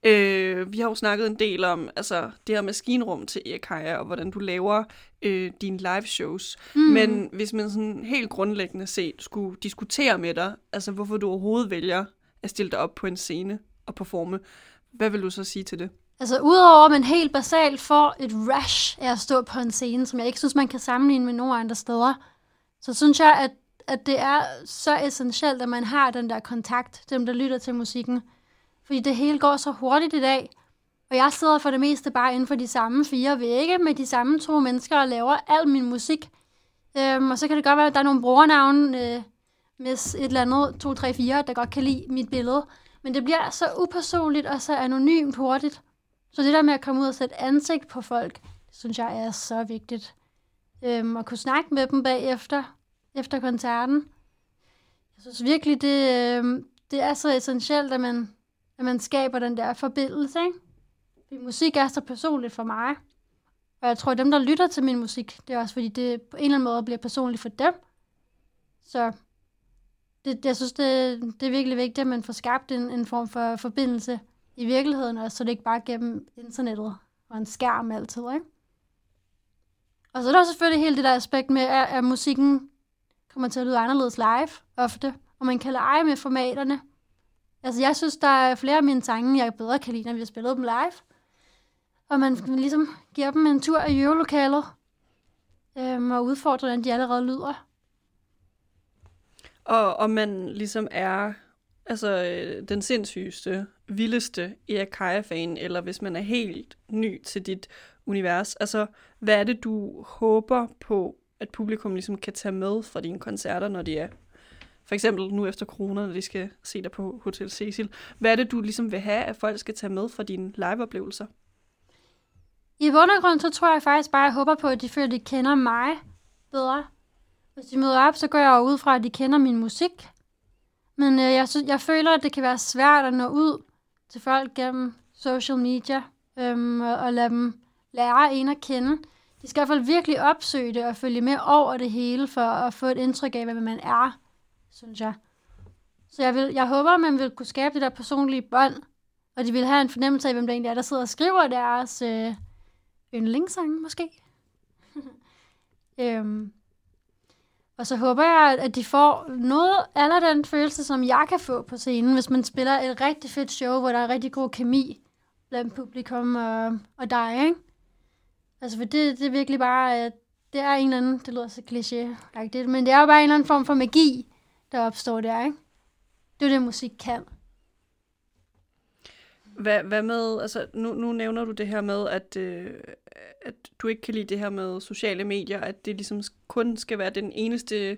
S1: Øh, vi har jo snakket en del om altså, det her maskinrum til Erkaja, og hvordan du laver øh, dine live shows. Mm. Men hvis man sådan helt grundlæggende set skulle diskutere med dig, altså hvorfor du overhovedet vælger at stille dig op på en scene og performe, hvad vil du så sige til det?
S2: Altså, udover at man helt basalt får et rush af at stå på en scene, som jeg ikke synes, man kan sammenligne med nogen andre steder, så synes jeg, at, at det er så essentielt, at man har den der kontakt, dem der lytter til musikken. Fordi det hele går så hurtigt i dag, og jeg sidder for det meste bare inden for de samme fire vægge med de samme to mennesker og laver al min musik. Øhm, og så kan det godt være, at der er nogle brugernavne øh, med et eller andet 2, 3, 4, der godt kan lide mit billede. Men det bliver så upersonligt og så anonymt hurtigt. Så det der med at komme ud og sætte ansigt på folk, det synes jeg er så vigtigt. Øhm, at kunne snakke med dem bagefter, efter koncerten. Jeg synes virkelig, det, øh, det er så essentielt, at man, at man skaber den der forbindelse. Ikke? Fordi musik er så personligt for mig. Og jeg tror, at dem, der lytter til min musik, det er også fordi, det på en eller anden måde bliver personligt for dem. Så det, jeg synes, det, det er virkelig vigtigt, at man får skabt en, en form for forbindelse i virkeligheden, og så det ikke bare gennem internettet og en skærm altid, ikke? Og så er der selvfølgelig hele det der aspekt med, at, at musikken kommer til at lyde anderledes live ofte, og man kan lege med formaterne. Altså, jeg synes, der er flere af mine sange, jeg bedre kan lide, når vi har spillet dem live. Og man ligesom giver dem en tur i øvelokalet, øhm, og udfordrer, hvordan de allerede lyder.
S1: Og om man ligesom er altså, øh, den sindssygeste, vildeste Erkaja-fan, eller hvis man er helt ny til dit univers. Altså, hvad er det, du håber på, at publikum ligesom kan tage med fra dine koncerter, når de er for eksempel nu efter corona, når de skal se dig på Hotel Cecil. Hvad er det, du ligesom vil have, at folk skal tage med fra dine liveoplevelser?
S2: I bund og grund, så tror jeg faktisk bare, at jeg håber på, at de føler, at de kender mig bedre. Hvis de møder op, så går jeg ud fra, at de kender min musik. Men øh, jeg, synes, jeg føler, at det kan være svært at nå ud til folk gennem social media øhm, og, og lade dem lære en at kende. De skal i hvert fald virkelig opsøge det og følge med over det hele for at få et indtryk af, hvad man er, synes jeg. Så jeg, vil, jeg håber, man vil kunne skabe det der personlige bånd, og de vil have en fornemmelse af, hvem der egentlig er, der sidder og skriver deres øh, yndlingssange, måske. øhm, og så håber jeg, at de får noget af den følelse, som jeg kan få på scenen, hvis man spiller et rigtig fedt show, hvor der er rigtig god kemi blandt publikum og, og dig, ikke? Altså, for det, det er virkelig bare, at det er en eller anden, det lyder så kliché men det er jo bare en eller anden form for magi, der opstår der, ikke? Det er det, musik kan.
S1: Hvad, hvad med, altså nu, nu nævner du det her med, at, øh, at du ikke kan lide det her med sociale medier, at det ligesom kun skal være den eneste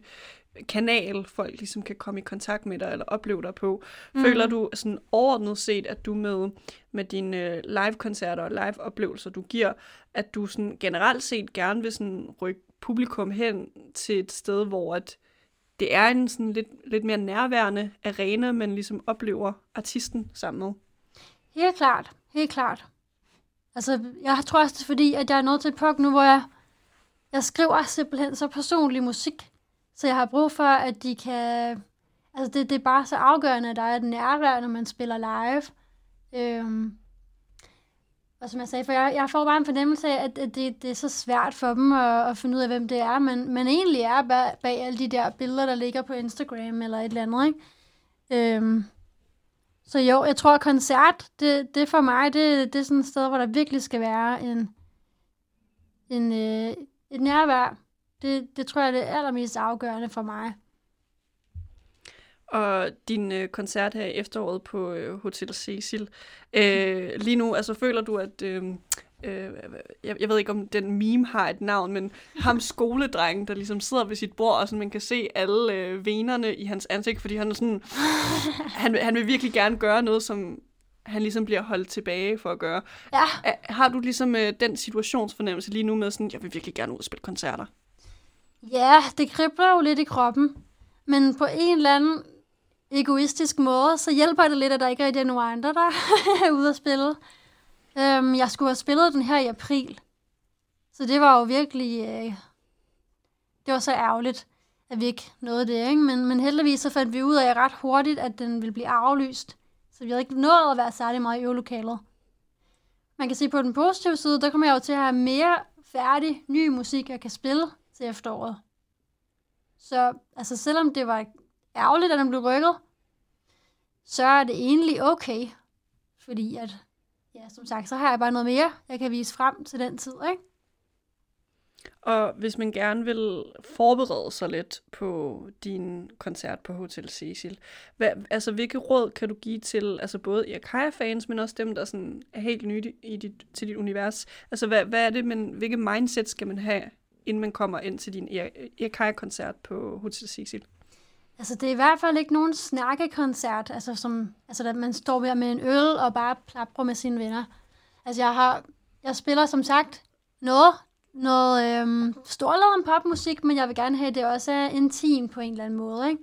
S1: kanal, folk ligesom kan komme i kontakt med dig eller opleve dig på. Mm. Føler du sådan overordnet set, at du med, med dine live-koncerter og live-oplevelser, du giver, at du sådan generelt set gerne vil sådan rykke publikum hen til et sted, hvor at det er en sådan lidt, lidt mere nærværende arena, man ligesom oplever artisten sammen med?
S2: Helt klart. Helt klart. Altså, jeg tror også, det er fordi, at jeg er nået til et punkt nu, hvor jeg, jeg skriver simpelthen så personlig musik. Så jeg har brug for, at de kan... Altså, det, det er bare så afgørende, at der er et nærvær, når man spiller live. Øhm, og som jeg sagde, for jeg, jeg får bare en fornemmelse af, at, at det, det er så svært for dem at, at finde ud af, hvem det er, men man egentlig er bag, bag alle de der billeder, der ligger på Instagram eller et eller andet, ikke? Øhm, så jo, jeg tror, at koncert, det, det for mig, det, det er sådan et sted, hvor der virkelig skal være en, en, øh, et nærvær. Det, det tror jeg er det allermest afgørende for mig.
S1: Og din øh, koncert her i efteråret på øh, Hotel Cecil, øh, lige nu, altså føler du, at øh, øh, jeg, jeg ved ikke, om den meme har et navn, men ham skoledrengen, der ligesom sidder ved sit bord, og sådan, man kan se alle øh, venerne i hans ansigt, fordi han er sådan, han, han vil virkelig gerne gøre noget, som han ligesom bliver holdt tilbage for at gøre.
S2: Ja.
S1: Har du ligesom øh, den situationsfornemmelse lige nu med sådan, jeg vil virkelig gerne ud og spille koncerter?
S2: Ja, det kribler jo lidt i kroppen. Men på en eller anden egoistisk måde, så hjælper det lidt, at der ikke rigtig er nogen andre, der er ude at spille. Øhm, jeg skulle have spillet den her i april. Så det var jo virkelig... Øh, det var så ærgerligt, at vi ikke nåede det, ikke? Men, men heldigvis så fandt vi ud af ret hurtigt, at den ville blive aflyst. Så vi havde ikke nået at være særlig meget i øvelokalet. Man kan se på den positive side, der kommer jeg jo til at have mere færdig ny musik, jeg kan spille til efteråret. Så altså, selvom det var ærgerligt, at den blev rykket, så er det egentlig okay. Fordi at, ja, som sagt, så har jeg bare noget mere, jeg kan vise frem til den tid, ikke?
S1: Og hvis man gerne vil forberede sig lidt på din koncert på Hotel Cecil, hvad, altså hvilke råd kan du give til altså både Irkaya-fans, men også dem, der sådan er helt nye i dit, til dit univers? Altså hvad, hvad er det, men hvilke mindset skal man have, inden man kommer ind til din Irkaya-koncert på Hotel Cecil?
S2: Altså, det er i hvert fald ikke nogen snakkekoncert, altså, som, altså, at man står der med en øl og bare plapper med sine venner. Altså, jeg har, jeg spiller som sagt noget, noget øhm, storladen popmusik, men jeg vil gerne have, at det også er intim på en eller anden måde, ikke?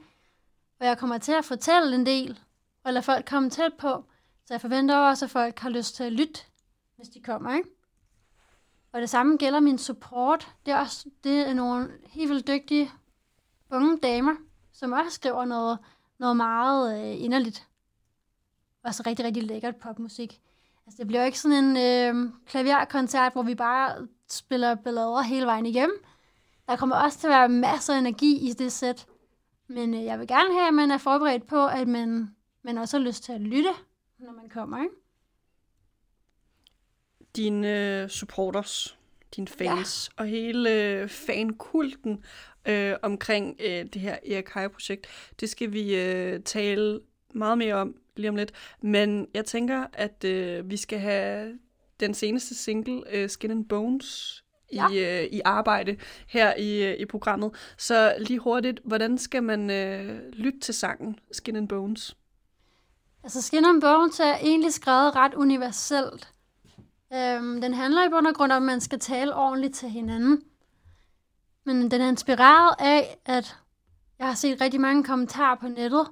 S2: Og jeg kommer til at fortælle en del, og lade folk komme tæt på, så jeg forventer også, at folk har lyst til at lytte, hvis de kommer, ikke? Og det samme gælder min support. Det er også det er nogle helt vildt dygtige unge damer, som også skriver noget, noget meget øh, inderligt. Også rigtig, rigtig lækkert popmusik. Altså, det bliver jo ikke sådan en øh, klaverkoncert, hvor vi bare spiller ballader hele vejen igennem. Der kommer også til at være masser af energi i det sæt. Men øh, jeg vil gerne have, at man er forberedt på, at man, man også har lyst til at lytte, når man kommer, ikke?
S1: Dine øh, supporters, dine fans ja. og hele øh, fankulten øh, omkring øh, det her Erik projekt det skal vi øh, tale meget mere om lige om lidt. Men jeg tænker, at øh, vi skal have den seneste single, øh, Skin and Bones, ja. i, øh, i arbejde her i, øh, i programmet. Så lige hurtigt, hvordan skal man øh, lytte til sangen Skin and Bones?
S2: Altså Skin and Bones er egentlig skrevet ret universelt. Øhm, den handler i bund og grund om, at man skal tale ordentligt til hinanden. Men den er inspireret af, at jeg har set rigtig mange kommentarer på nettet,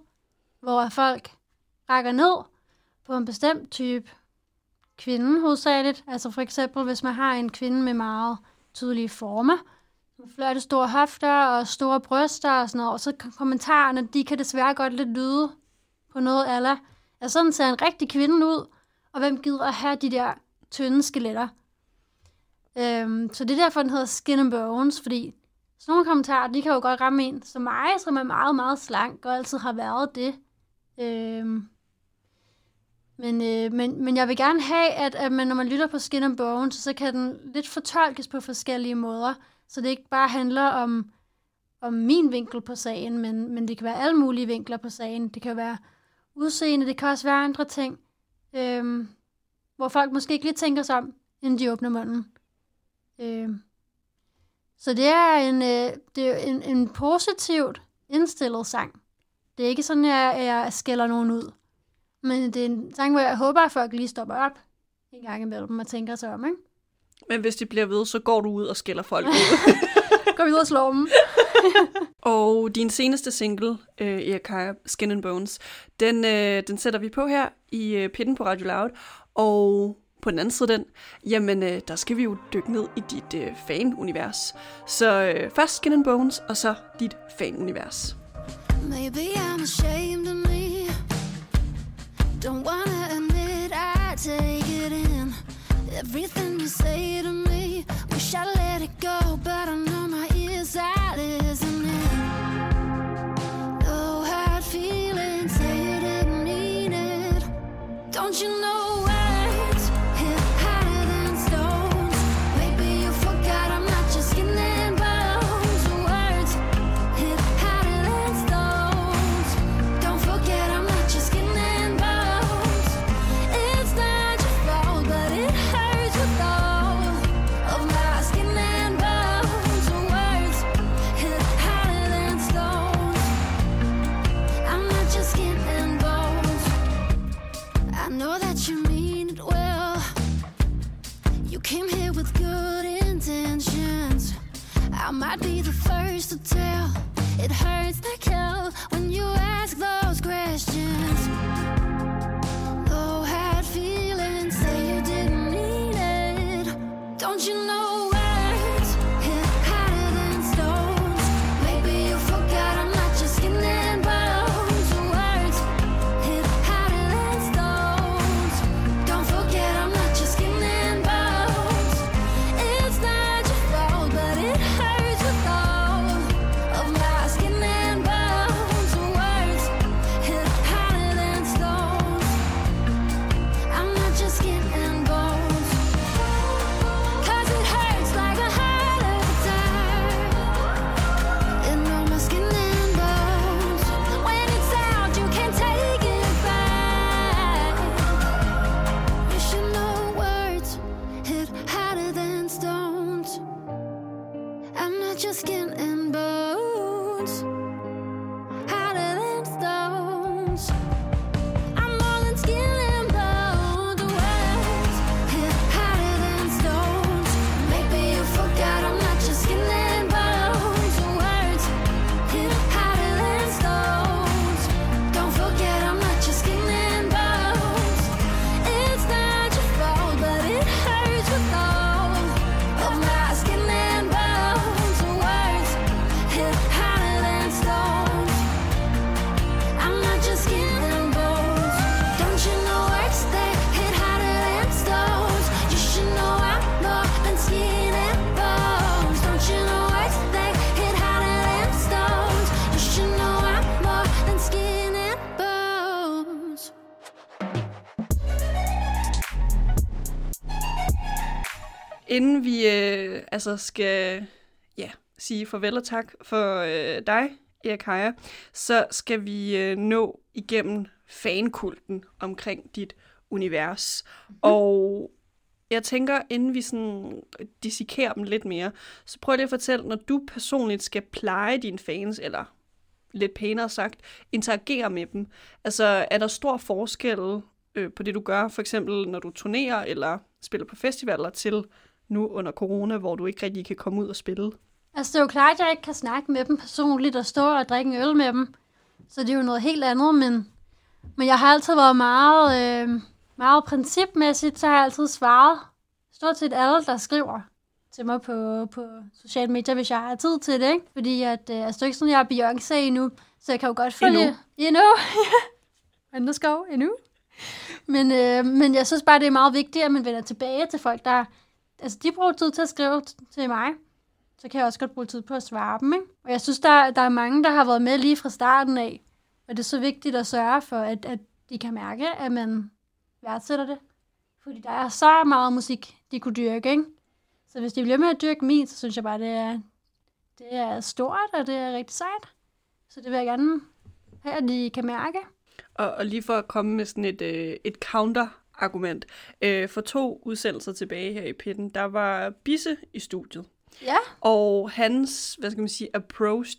S2: hvor folk rækker ned på en bestemt type kvinde hovedsageligt. Altså for eksempel, hvis man har en kvinde med meget tydelige former, flotte store hofter og store bryster og sådan noget, og så kommentarerne, de kan desværre godt lidt lyde på noget eller Altså sådan ser en rigtig kvinde ud, og hvem gider at have de der tynde skeletter? Øhm, så det er derfor, den hedder Skin and Bones, fordi sådan nogle kommentarer, de kan jo godt ramme en som mig, som er meget, meget slank og altid har været det. Øhm, men, øh, men, men jeg vil gerne have, at, at man, når man lytter på Skin and Bones, så kan den lidt fortolkes på forskellige måder, så det ikke bare handler om, om min vinkel på sagen, men, men det kan være alle mulige vinkler på sagen. Det kan være udseende, det kan også være andre ting, øhm, hvor folk måske ikke lige tænker sig om, inden de åbner munden. Øhm, så det er en, øh, det er en, en positivt indstillet sang. Det er ikke sådan, at jeg, jeg skælder nogen ud. Men det er en sang, hvor jeg håber, at folk lige stopper op en gang imellem og tænker sig om, ikke?
S1: Men hvis de bliver ved, så går du ud og skælder folk ud.
S2: går vi ud og slår dem.
S1: og din seneste single, uh, Erika Skin and Bones, den, uh, den sætter vi på her i uh, pitten på Radio Loud. Og på den anden side den, jamen øh, der skal vi jo dykke ned i dit øh, fanunivers. Så øh, først Skin and Bones, og så dit fanunivers. Maybe I'm ashamed of me Don't wanna admit I take it in Everything you say to me Wish I let it go But I know my ears are listening No hard feelings Say you didn't mean it Don't you know I might be the first to tell
S4: It hurts like hell when you ask those questions.
S1: Inden vi øh, altså skal ja, sige farvel og tak for øh, dig, Erik Heyer, så skal vi øh, nå igennem fankulten omkring dit univers. Mm-hmm. Og jeg tænker, inden vi sådan dissekerer dem lidt mere, så prøv lige at fortælle, når du personligt skal pleje dine fans, eller lidt pænere sagt, interagere med dem. Altså, er der stor forskel øh, på det, du gør, for eksempel når du turnerer eller spiller på festivaler, til nu under corona, hvor du ikke rigtig kan komme ud og spille?
S2: Altså, det er jo klart, at jeg ikke kan snakke med dem personligt og stå og drikke en øl med dem. Så det er jo noget helt andet, men, men jeg har altid været meget, øh, meget principmæssigt, så har jeg altid svaret stort set alle, der skriver til mig på, på sociale medier, hvis jeg har tid til det, ikke? Fordi at, øh, altså, det er ikke sådan, jeg er Beyoncé endnu, så jeg kan jo godt følge...
S1: Endnu.
S2: Endnu. Underskov, endnu. Men, øh, men jeg synes bare, det er meget vigtigt, at man vender tilbage til folk, der... Altså, de bruger tid til at skrive til mig. Så kan jeg også godt bruge tid på at svare dem, ikke? Og jeg synes, der, der er mange, der har været med lige fra starten af. Og det er så vigtigt at sørge for, at, at de kan mærke, at man værdsætter det. Fordi der er så meget musik, de kunne dyrke, ikke? Så hvis de bliver med at dyrke min, så synes jeg bare, det er, det er stort, og det er rigtig sejt. Så det vil jeg gerne have, at de kan mærke.
S1: Og, og lige for at komme med sådan et, øh, et counter-argument. Øh, for to udsendelser tilbage her i pitten, der var Bisse i studiet.
S2: Ja.
S1: Og hans, hvad skal man sige, approach,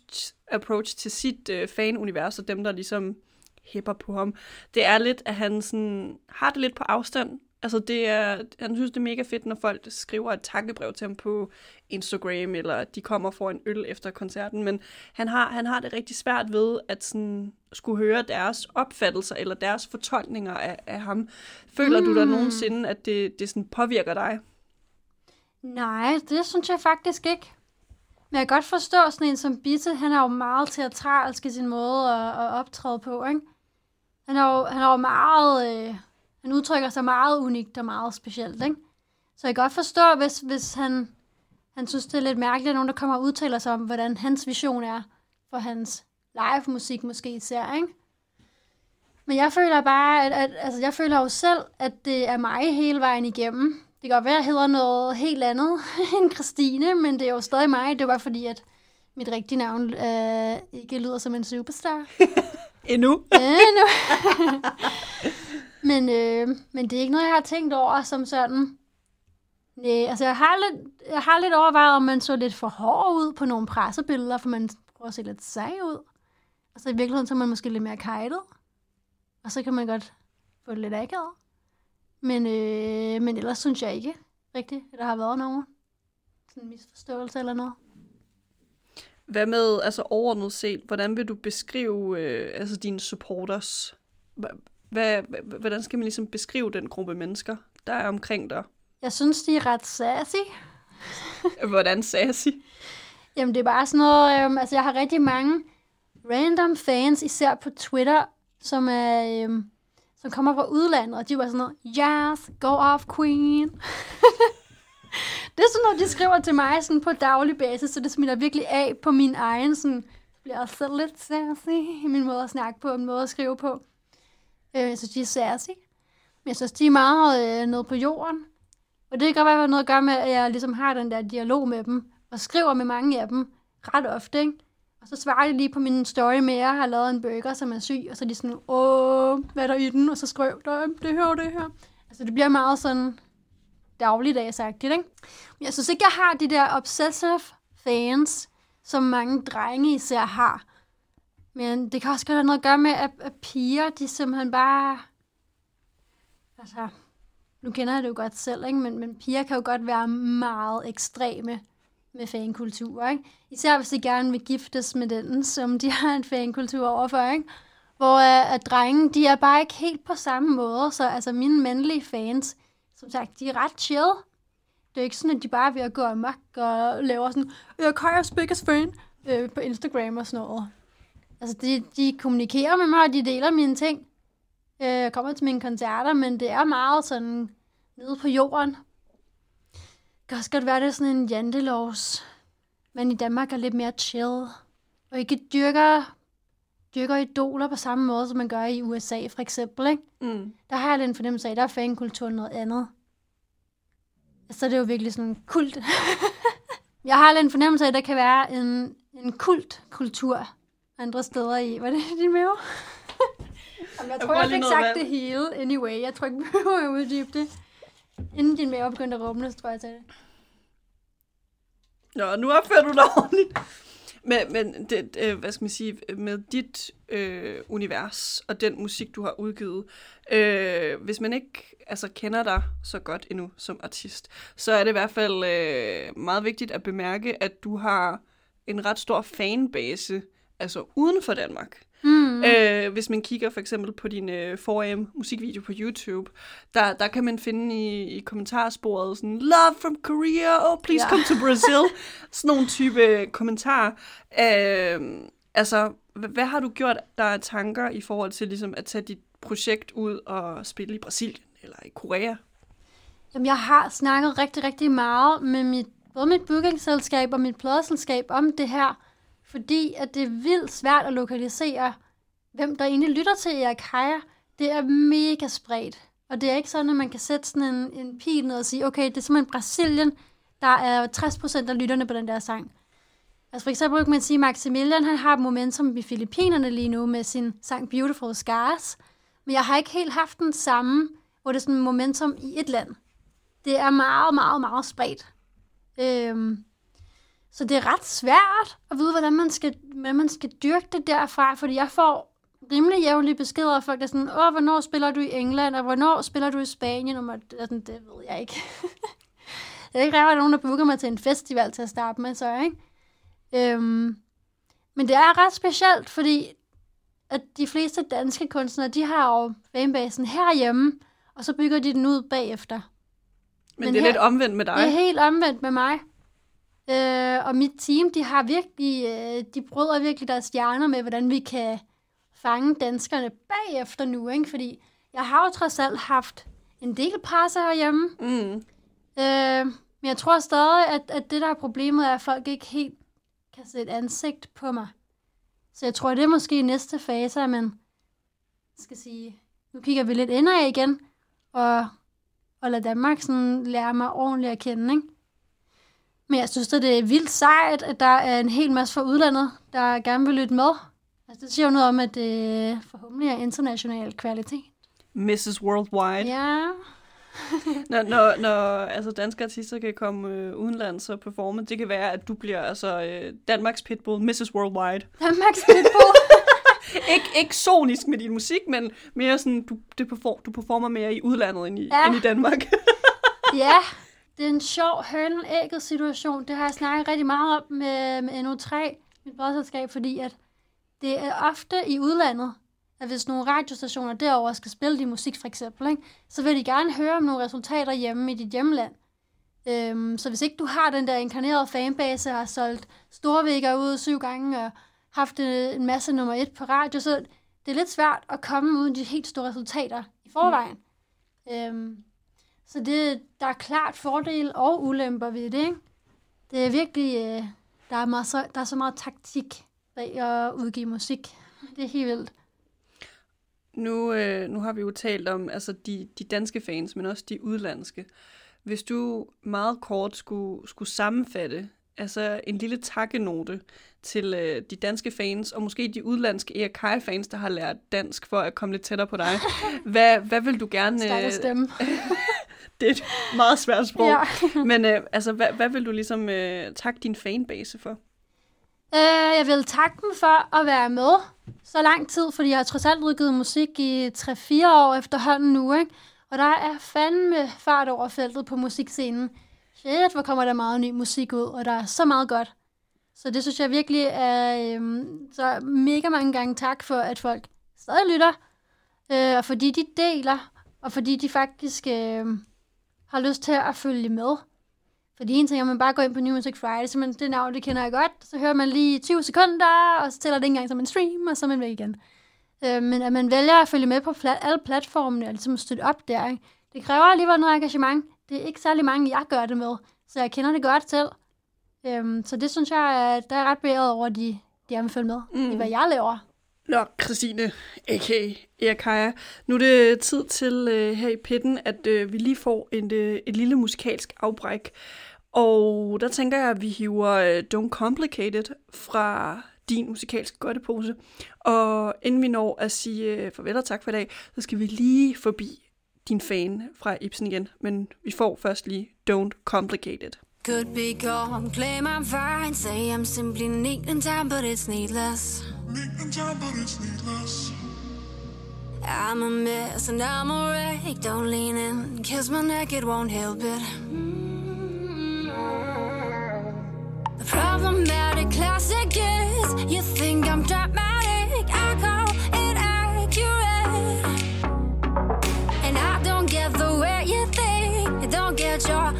S1: approach til sit øh, fanunivers, og dem, der ligesom hæpper på ham, det er lidt, at han sådan, har det lidt på afstand. Altså det er, han synes, det er mega fedt, når folk skriver et takkebrev til ham på Instagram, eller de kommer for en øl efter koncerten, men han har, han har det rigtig svært ved at sådan, skulle høre deres opfattelser, eller deres fortolkninger af, af ham. Føler mm. du der nogensinde, at det, det sådan påvirker dig?
S2: Nej, det synes jeg faktisk ikke. Men jeg kan godt forstå sådan en som Bisse, han er jo meget teatralsk i sin måde at, at optræde på, ikke? Han er jo, han er jo meget, øh, han udtrykker sig meget unikt og meget specielt, ikke? Så jeg kan godt forstå, hvis, hvis han, han synes, det er lidt mærkeligt, at nogen, der kommer og udtaler sig om, hvordan hans vision er for hans live-musik måske især, ikke? Men jeg føler bare, at, at altså, jeg føler jo selv, at det er mig hele vejen igennem. Det kan godt være, at jeg hedder noget helt andet end Christine, men det er jo stadig mig. Det bare fordi, at mit rigtige navn øh, ikke lyder som en superstar.
S1: Endnu?
S2: Endnu. men, øh, men det er ikke noget, jeg har tænkt over som sådan. Nej, altså jeg har, lidt, jeg har lidt overvejet, om man så lidt for hård ud på nogle pressebilleder, for man prøver at se lidt sag ud. Og så i virkeligheden, så er man måske lidt mere kajtet. Og så kan man godt få det lidt akavet. Men, øh, men ellers synes jeg ikke rigtigt, at der har været nogen sådan misforståelse eller noget.
S1: Hvad med, altså overordnet set, hvordan vil du beskrive øh, altså dine supporters? Hva- Hvad, hva- hvordan skal man ligesom beskrive den gruppe mennesker, der er omkring dig?
S2: Jeg synes, de er ret sassy.
S1: Hvordan sassy?
S2: Jamen, det er bare sådan noget... Øhm, altså, jeg har rigtig mange random fans, især på Twitter, som er... Øhm, som kommer fra udlandet, og de var sådan noget, yes, go off, queen. det er sådan noget, de skriver til mig sådan på daglig basis, så det smitter virkelig af på min egen, sådan, bliver også lidt sassy i min måde at snakke på, en måde at skrive på. Øh, jeg synes, de er sassy. Men jeg synes, de er meget øh, nede på jorden. Og det kan godt være, at det har noget at gøre med, at jeg ligesom har den der dialog med dem, og skriver med mange af dem ret ofte, ikke? Og så svarer de lige på min story med, at jeg har lavet en burger, som er syg, og så er de sådan, åh, hvad er der i den? Og så skriver der det her det her. Altså, det bliver meget sådan dagligdagsagtigt, ikke? Men jeg synes ikke, jeg har de der obsessive fans, som mange drenge især har. Men det kan også godt have noget at gøre med, at, at piger, de simpelthen bare... Altså, nu kender jeg det jo godt selv, ikke? Men, men piger kan jo godt være meget ekstreme med fankultur, ikke? Især hvis de gerne vil giftes med den, som de har en fankultur overfor, ikke? Hvor uh, at drenge, de er bare ikke helt på samme måde, så altså mine mandlige fans, som sagt, de er ret chill. Det er ikke sådan, at de bare er ved at gå amok og laver sådan, øh, Kajas biggest fan øh, på Instagram og sådan noget. Altså, de, de kommunikerer med mig, og de deler mine ting. Øh, kommer til mine koncerter, men det er meget sådan nede på jorden. Det kan også godt være, det er sådan en jantelovs. Men i Danmark er lidt mere chill. Og ikke dyrker, dyrker idoler på samme måde, som man gør i USA for eksempel. Ikke?
S1: Mm.
S2: Der har jeg lidt en fornemmelse af, der er fankulturen noget andet. Så er det jo virkelig sådan en kult. jeg har lidt en fornemmelse af, at der kan være en, en kultkultur andre steder i. Var det din mave? Jamen, jeg tror, jeg, fik sagt
S1: vand.
S2: det hele anyway. Jeg tror ikke, vi behøver at uddybe det. Inden din mave begyndte at rumle, så tror jeg, jeg det.
S1: Nå, nu opfører du dig ordentligt. Men, men det, øh, hvad skal man sige, med dit øh, univers og den musik, du har udgivet, øh, hvis man ikke altså, kender dig så godt endnu som artist, så er det i hvert fald øh, meget vigtigt at bemærke, at du har en ret stor fanbase, altså uden for Danmark.
S2: Mm.
S1: Øh, hvis man kigger for eksempel på din øh, 4am musikvideo på YouTube, der, der kan man finde i, i kommentarsporet sådan, love from Korea, oh please
S2: Ja.
S1: come to Brazil. sådan nogle type kommentarer. Øh, altså, hvad, hvad har du gjort, der er tanker i forhold til ligesom at tage dit projekt ud og spille i Brasilien eller i Korea?
S2: Jamen, jeg har snakket rigtig, rigtig meget med mit, både mit bookingselskab og mit pladselskab om det her, fordi at det er vildt svært at lokalisere, hvem der egentlig lytter til Erik Det er mega spredt. Og det er ikke sådan, at man kan sætte sådan en, en pil ned og sige, okay, det er simpelthen Brasilien, der er 60% af lytterne på den der sang. Altså for eksempel kan man sige, at Maximilian han har momentum i Filippinerne lige nu med sin sang Beautiful Scars. Men jeg har ikke helt haft den samme, hvor det er sådan momentum i et land. Det er meget, meget, meget spredt. Øhm, så det er ret svært at vide, hvordan man skal, hvordan man skal dyrke det derfra, fordi jeg får rimelig jævnlige beskeder af folk, der er sådan, åh, hvornår spiller du i England, og hvornår spiller du i Spanien, og sådan, det ved jeg ikke. det er ikke at nogen, der booker mig til en festival til at starte med, så ikke? Øhm, men det er ret specielt, fordi at de fleste danske kunstnere, de har jo fanbasen herhjemme, og så bygger de den ud bagefter.
S1: Men
S2: Men
S1: det er
S2: her-
S1: lidt omvendt med dig.
S2: Det er helt omvendt med mig. Øh, og mit team, de har virkelig, øh, de bryder virkelig deres stjerner med, hvordan vi kan fange danskerne bagefter nu, ikke? Fordi jeg har jo trods alt haft en del presse herhjemme.
S1: Mm.
S2: Øh, men jeg tror stadig, at, at det der er problemet er, at folk ikke helt kan sætte ansigt på mig. Så jeg tror, det er måske næste fase, at man skal sige, nu kigger vi lidt indad igen, og, og lade Danmark sådan lære mig ordentligt at kende, ikke? Men jeg synes, det er vildt sejt, at der er en hel masse fra udlandet, der gerne vil lytte med. Altså, det siger jo noget om, at det forhåbentlig er international kvalitet.
S1: Mrs. Worldwide.
S2: Ja,
S1: Når, når, når altså danske artister kan komme øh, udenlands og performe, det kan være, at du bliver altså øh, Danmarks pitbull, Mrs. Worldwide.
S2: Danmarks Pitbull.
S1: Ik, ikke sonisk med din musik, men mere sådan, du, det perform, du performer mere i udlandet end i. Ja. end i Danmark.
S2: Ja, det er en sjov hønen ægget situation. Det har jeg snakket rigtig meget om med, med NO3. mit pladselskab, fordi at det er ofte i udlandet, at hvis nogle radiostationer derover skal spille din musik for eksempel, ikke, så vil de gerne høre om nogle resultater hjemme i dit hjemland. Øhm, så hvis ikke du har den der inkarnerede fanbase og har solgt storvægger ud syv gange og haft øh, en masse nummer et på radio, så det er lidt svært at komme uden de helt store resultater i forvejen. Mm. Øhm, så det, der er klart fordele og ulemper ved det. Ikke? Det er virkelig, øh, der, er meget, så, der er så meget taktik bag at udgive musik. Det er helt vildt.
S1: Nu, øh, nu har vi jo talt om altså de, de danske fans, men også de udlandske. Hvis du meget kort skulle, skulle sammenfatte altså en lille takkenote til øh, de danske fans, og måske de udlandske ERK-fans, der har lært dansk for at komme lidt tættere på dig. Hvad, hvad vil du gerne... Øh,
S2: stemme.
S1: det er et meget svært sprog.
S2: Ja.
S1: Men øh, altså, hvad, hvad vil du ligesom øh, takke din fanbase for?
S2: Øh, jeg vil takke dem for at være med så lang tid, fordi jeg har trods alt udgivet musik i 3-4 år efterhånden nu, ikke? Og der er fandme fart over feltet på musikscenen. Shit, hvor kommer der meget ny musik ud, og der er så meget godt. Så det synes jeg virkelig er... Øhm, så mega mange gange tak for, at folk stadig lytter, øh, og fordi de deler, og fordi de faktisk øh, har lyst til at følge med. Fordi en ting er, at man bare går ind på New Music Friday, så man, det navn, det kender jeg godt, så hører man lige 20 sekunder, og så tæller det ikke engang som en stream, og så er man væk igen. Øh, men at man vælger at følge med på plat, alle platformene, og ligesom støtte op der, ikke? det kræver alligevel noget engagement. Det er ikke særlig mange, jeg gør det med, så jeg kender det godt selv. Øhm, så det synes jeg, at der er ret beæret over, at de, de vil følge med mm. i, hvad jeg laver.
S1: Nå, Christine, a.k.a. Erkaja. Nu er det tid til øh, her i pitten, at øh, vi lige får en, øh, et lille musikalsk afbræk. Og der tænker jeg, at vi hiver øh, Don't Complicated fra din musikalske godtepose. Og inden vi når at sige øh, farvel og tak for i dag, så skal vi lige forbi din fan fra Ibsen igen. Men vi får først lige Don't Complicated.
S4: Could be gone, claim I'm fine, say I'm simply neat in time, but it's needless.
S6: Time, but it's needless.
S4: I'm a mess and I'm a wreck. Don't lean in, kiss my neck, it won't help it. Mm-hmm. The problematic classic is you think I'm dramatic. I call it accurate. And I don't get the way you think. I don't get your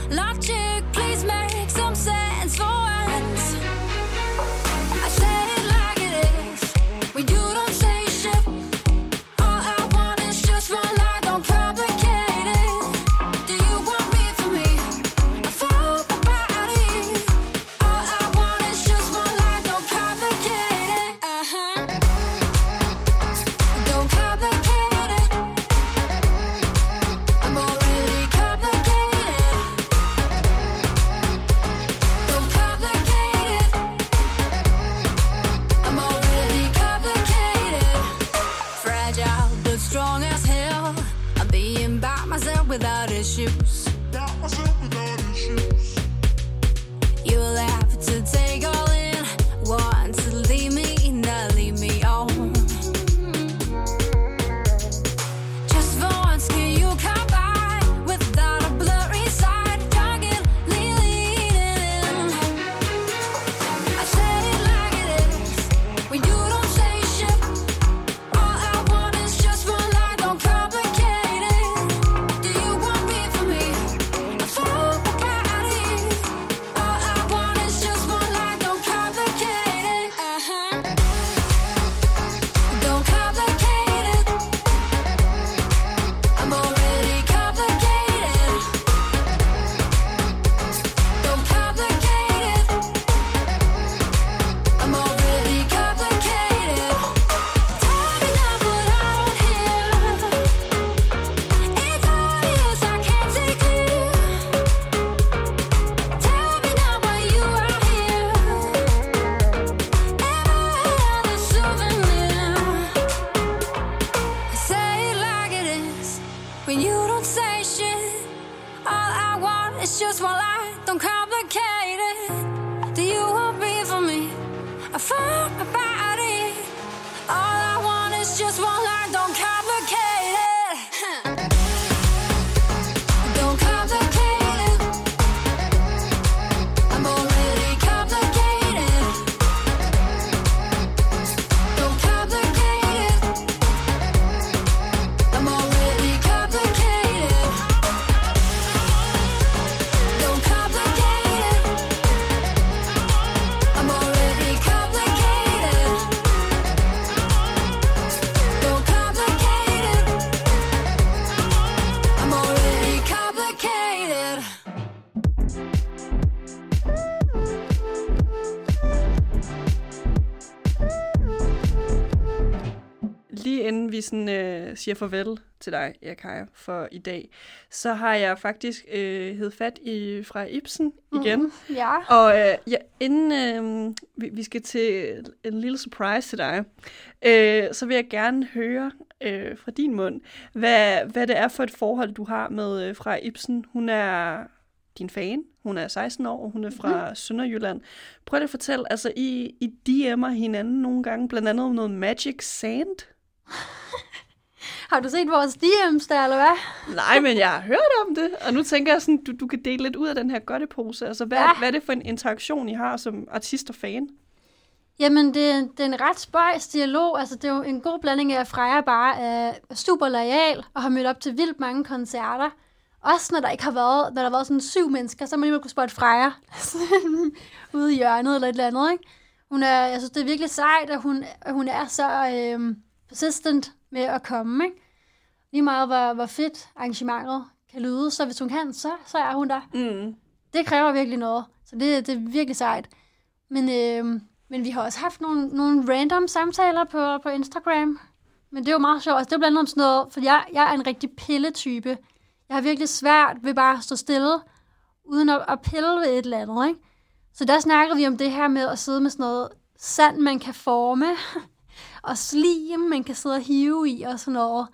S1: sådan, øh, siger farvel til dig, Erkaja, for i dag, så har jeg faktisk øh, hed fat i fra Ibsen igen. Mm.
S2: Ja.
S1: Og øh, ja, inden øh, vi, vi skal til en lille surprise til dig, øh, så vil jeg gerne høre øh, fra din mund, hvad, hvad det er for et forhold, du har med øh, fra Ibsen. Hun er din fan, hun er 16 år, og hun er fra mm. Sønderjylland. Prøv at fortælle, altså I, I DM'er hinanden nogle gange, blandt andet om noget Magic Sand.
S2: Har du set vores DM's der, eller hvad?
S1: Nej, men jeg har hørt om det, og nu tænker jeg sådan, du, du kan dele lidt ud af den her godtepose. Altså, hvad, ja. Hvad er det for en interaktion, I har som artist og fan?
S2: Jamen, det, det er en ret spøjs dialog. Altså, det er jo en god blanding af, at Freja bare er super lojal og har mødt op til vildt mange koncerter. Også når der ikke har været, når der har været sådan syv mennesker, så har man alligevel kunne spotte Freja ude i hjørnet eller et eller andet, ikke? Hun er, jeg synes, det er virkelig sejt, at hun, at hun er så øhm, persistent med at komme, ikke? Lige meget, hvor, hvor fedt arrangementet kan lyde, så hvis hun kan, så, så er hun der.
S1: Mm.
S2: Det kræver virkelig noget, så det, det er virkelig sejt. Men, øhm, men vi har også haft nogle, nogle random samtaler på, på Instagram. Men det er jo meget sjovt. Altså, det er blandt andet om sådan noget, for jeg, jeg er en rigtig pilletype. Jeg har virkelig svært ved bare at stå stille, uden at, at pille ved et eller andet, ikke? Så der snakker vi om det her med at sidde med sådan noget sand, man kan forme, og slim, man kan sidde og hive i, og sådan noget.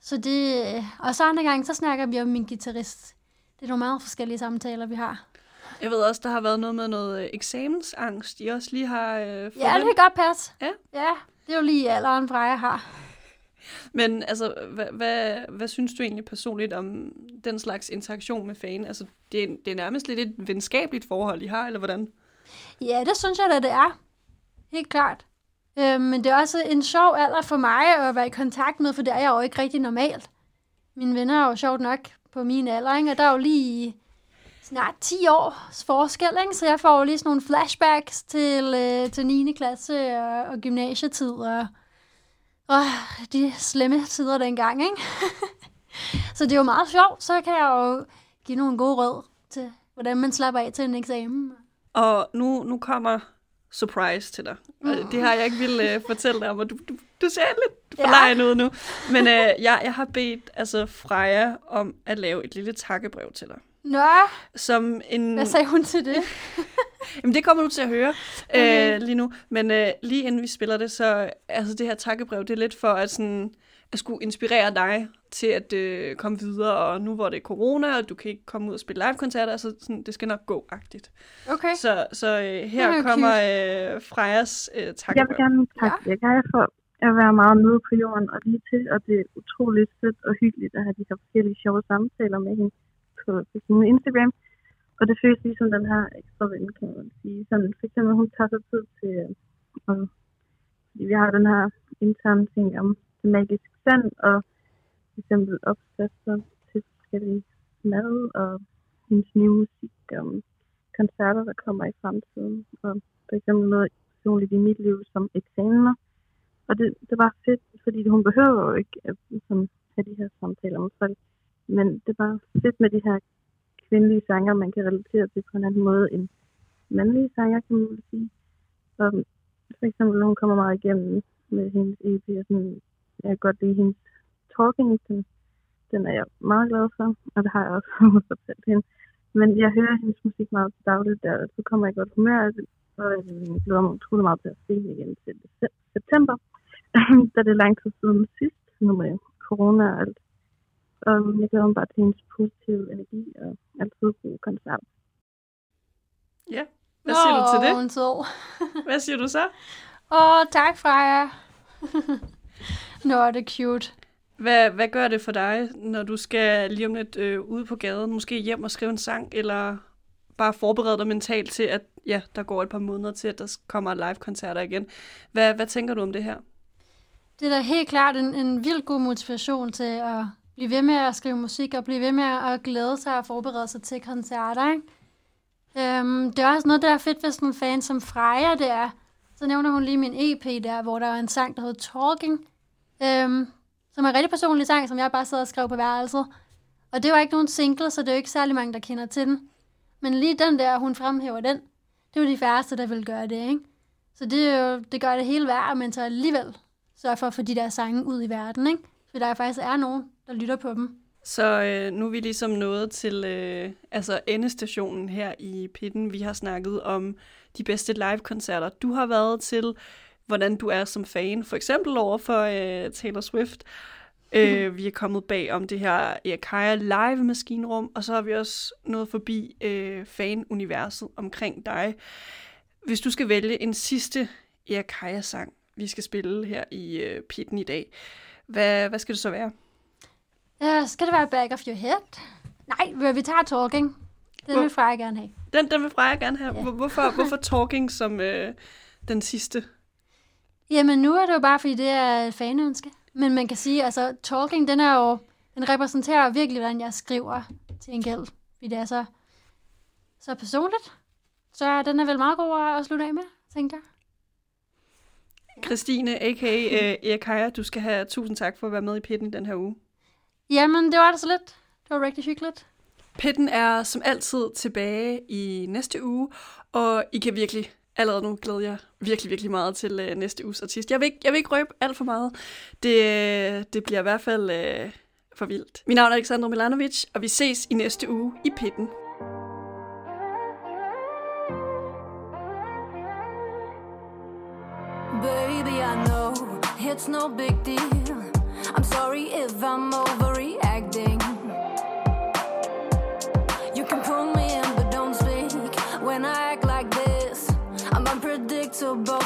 S2: Så det, og så andre gange, så snakker vi om min guitarist. Det er nogle meget forskellige samtaler, vi har.
S1: Jeg ved også, der har været noget med noget øh, eksamensangst, I også lige har øh, fået
S2: Ja, det kan godt passe.
S1: Ja.
S2: Ja, det er jo lige alderen, Freja har.
S1: Men altså, hvad, hvad, hvad synes du egentlig personligt om den slags interaktion med fan? Altså, det er, det er nærmest lidt et venskabeligt forhold, I har, eller hvordan?
S2: Ja, det synes jeg da, det er. Helt klart. Øh, men det er også en sjov alder for mig at være i kontakt med, for det er jeg jo ikke rigtig normalt. Mine venner er jo sjovt nok på min alder, ikke? og der er jo lige snart 10 års forskel, ikke? så jeg får jo lige sådan nogle flashbacks til, øh, til 9. klasse og, og gymnasietid, og, og de slemme tider dengang. Ikke? så det er jo meget sjovt, så kan jeg jo give nogle gode råd til, hvordan man slapper af til en eksamen.
S1: Og nu, nu kommer surprise til dig. Mm. Det har jeg ikke ville uh, fortælle dig om, og du, du, du ser lidt forlegen ud nu. Men uh, jeg, jeg har bedt altså, Freja om at lave et lille takkebrev til dig.
S2: Nå,
S1: Som en...
S2: hvad sagde hun til det?
S1: Jamen, det kommer du til at høre
S2: Okay.
S1: øh, lige nu. Men øh, lige inden vi spiller det, så altså det her takkebrev, det er lidt for at, sådan, at skulle inspirere dig til at øh, komme videre. Og nu hvor det er corona, og du kan ikke komme ud og spille live-koncerter, altså sådan, det skal nok gå-agtigt.
S2: Okay.
S1: Så, så øh, her
S2: er
S1: kommer øh, Frejas øh,
S5: Jeg vil gerne takke ja. jer for at være meget nede på jorden og lige til, og det er utroligt sødt og hyggeligt at have de her forskellige sjove samtaler med hende på, på sin Instagram. Og det føles ligesom den her ekstra ven, kan man sige. Sådan, for eksempel, hun tager sig tid til, øh, og, fordi vi har den her interne ting om det magiske sand, og for eksempel opskrifter til forskellige mad, og hendes nye musik, om koncerter, der kommer i fremtiden, og for eksempel noget personligt i mit liv som eksamener. Og det, det var fedt, fordi hun behøver jo ikke at sådan, have de her samtaler med folk. Men det var fedt med de her kvindelige sanger, man kan relatere til på en anden måde end mandlige sanger, kan man sige. Og for eksempel, hun kommer meget igennem med hendes EP, og sådan, jeg kan godt lide hendes talking, den, den er jeg meget glad for, og det har jeg også fortalt hende. Men jeg hører hendes musik meget til dagligt, der, så kommer jeg godt humør, og jeg glæder mig utrolig meget til at se hende igen til september, da det er lang tid siden sidst, nu med corona og alt. Og jeg glæder mig bare til hendes positive energi og altid gode koncerter.
S1: Ja, hvad siger du til det?
S2: Hun så.
S1: Hvad siger du så?
S2: Åh, tak Freja. Nå, det er cute.
S1: Hvad, hvad gør det for dig, når du skal lige om lidt øh, ude på gaden, måske hjem og skrive en sang, eller bare forberede dig mentalt til, at ja, der går et par måneder til, at der kommer live-koncerter igen. Hvad, hvad tænker du om det her?
S2: Det er da helt klart en, en vild god motivation til at blive ved med at skrive musik, og blive ved med at glæde sig og forberede sig til koncerter, ikke? Øhm, det er også noget, der er fedt ved sådan en fan som Freja, det er. Så nævner hun lige min EP der, hvor der er en sang, der hedder Talking, øhm, som er en rigtig personlig sang, som jeg bare sad og skrev på værelset. Og det var ikke nogen single, så det er jo ikke særlig mange, der kender til den. Men lige den der, hun fremhæver den, det er jo de færreste, der vil gøre det, ikke? Så det, er jo, det gør det hele værd, men så alligevel sørge for at få de der sange ud i verden, ikke? For der faktisk er nogen, der lytter på dem.
S1: Så øh, nu er vi ligesom nået til øh, altså endestationen her i Pitten. Vi har snakket om de bedste live-koncerter, du har været til, hvordan du er som fan, for eksempel over for øh, Taylor Swift. Øh, vi er kommet bag om det her Eakaya live maskinrum, og så har vi også nået forbi øh, fan-universet omkring dig. Hvis du skal vælge en sidste Eakaya-sang, vi skal spille her i øh, Pitten i dag, hvad, hvad skal det så være?
S2: Ja, skal det være Back of Your Head? Nej, vi tager Talking. Den
S1: Hvor-
S2: vil Freja gerne have.
S1: Den, den vil Freja gerne have. Hvor- Hvorfor, hvorfor Talking som øh, den sidste?
S2: Jamen, nu er det jo bare, fordi det er fanønske. Men man kan sige, altså, Talking, den er jo, den repræsenterer virkelig, hvordan jeg skriver til en gæld. Fordi det er så, så personligt. Så den er vel meget god at- slutte af med, tænkte jeg.
S1: Christine, a.k.a. øh, Eakaya, du skal have tusind tak for at være med i Pitten den her uge.
S2: Jamen, det var det så lidt. Det var rigtig hyggeligt.
S1: Pitten er som altid tilbage i næste uge, og I kan virkelig allerede nu glæder jeg virkelig, virkelig meget til øh, næste uges artist. Jeg vil, ikke, jeg vil ikke røbe alt for meget. Det, øh, det bliver i hvert fald øh, for vildt. Mit navn er Alexander Milanovic, og vi ses i næste uge i Pitten.
S4: Baby, I know it's no big deal. I'm sorry if I'm overreacting. Unpredictable, so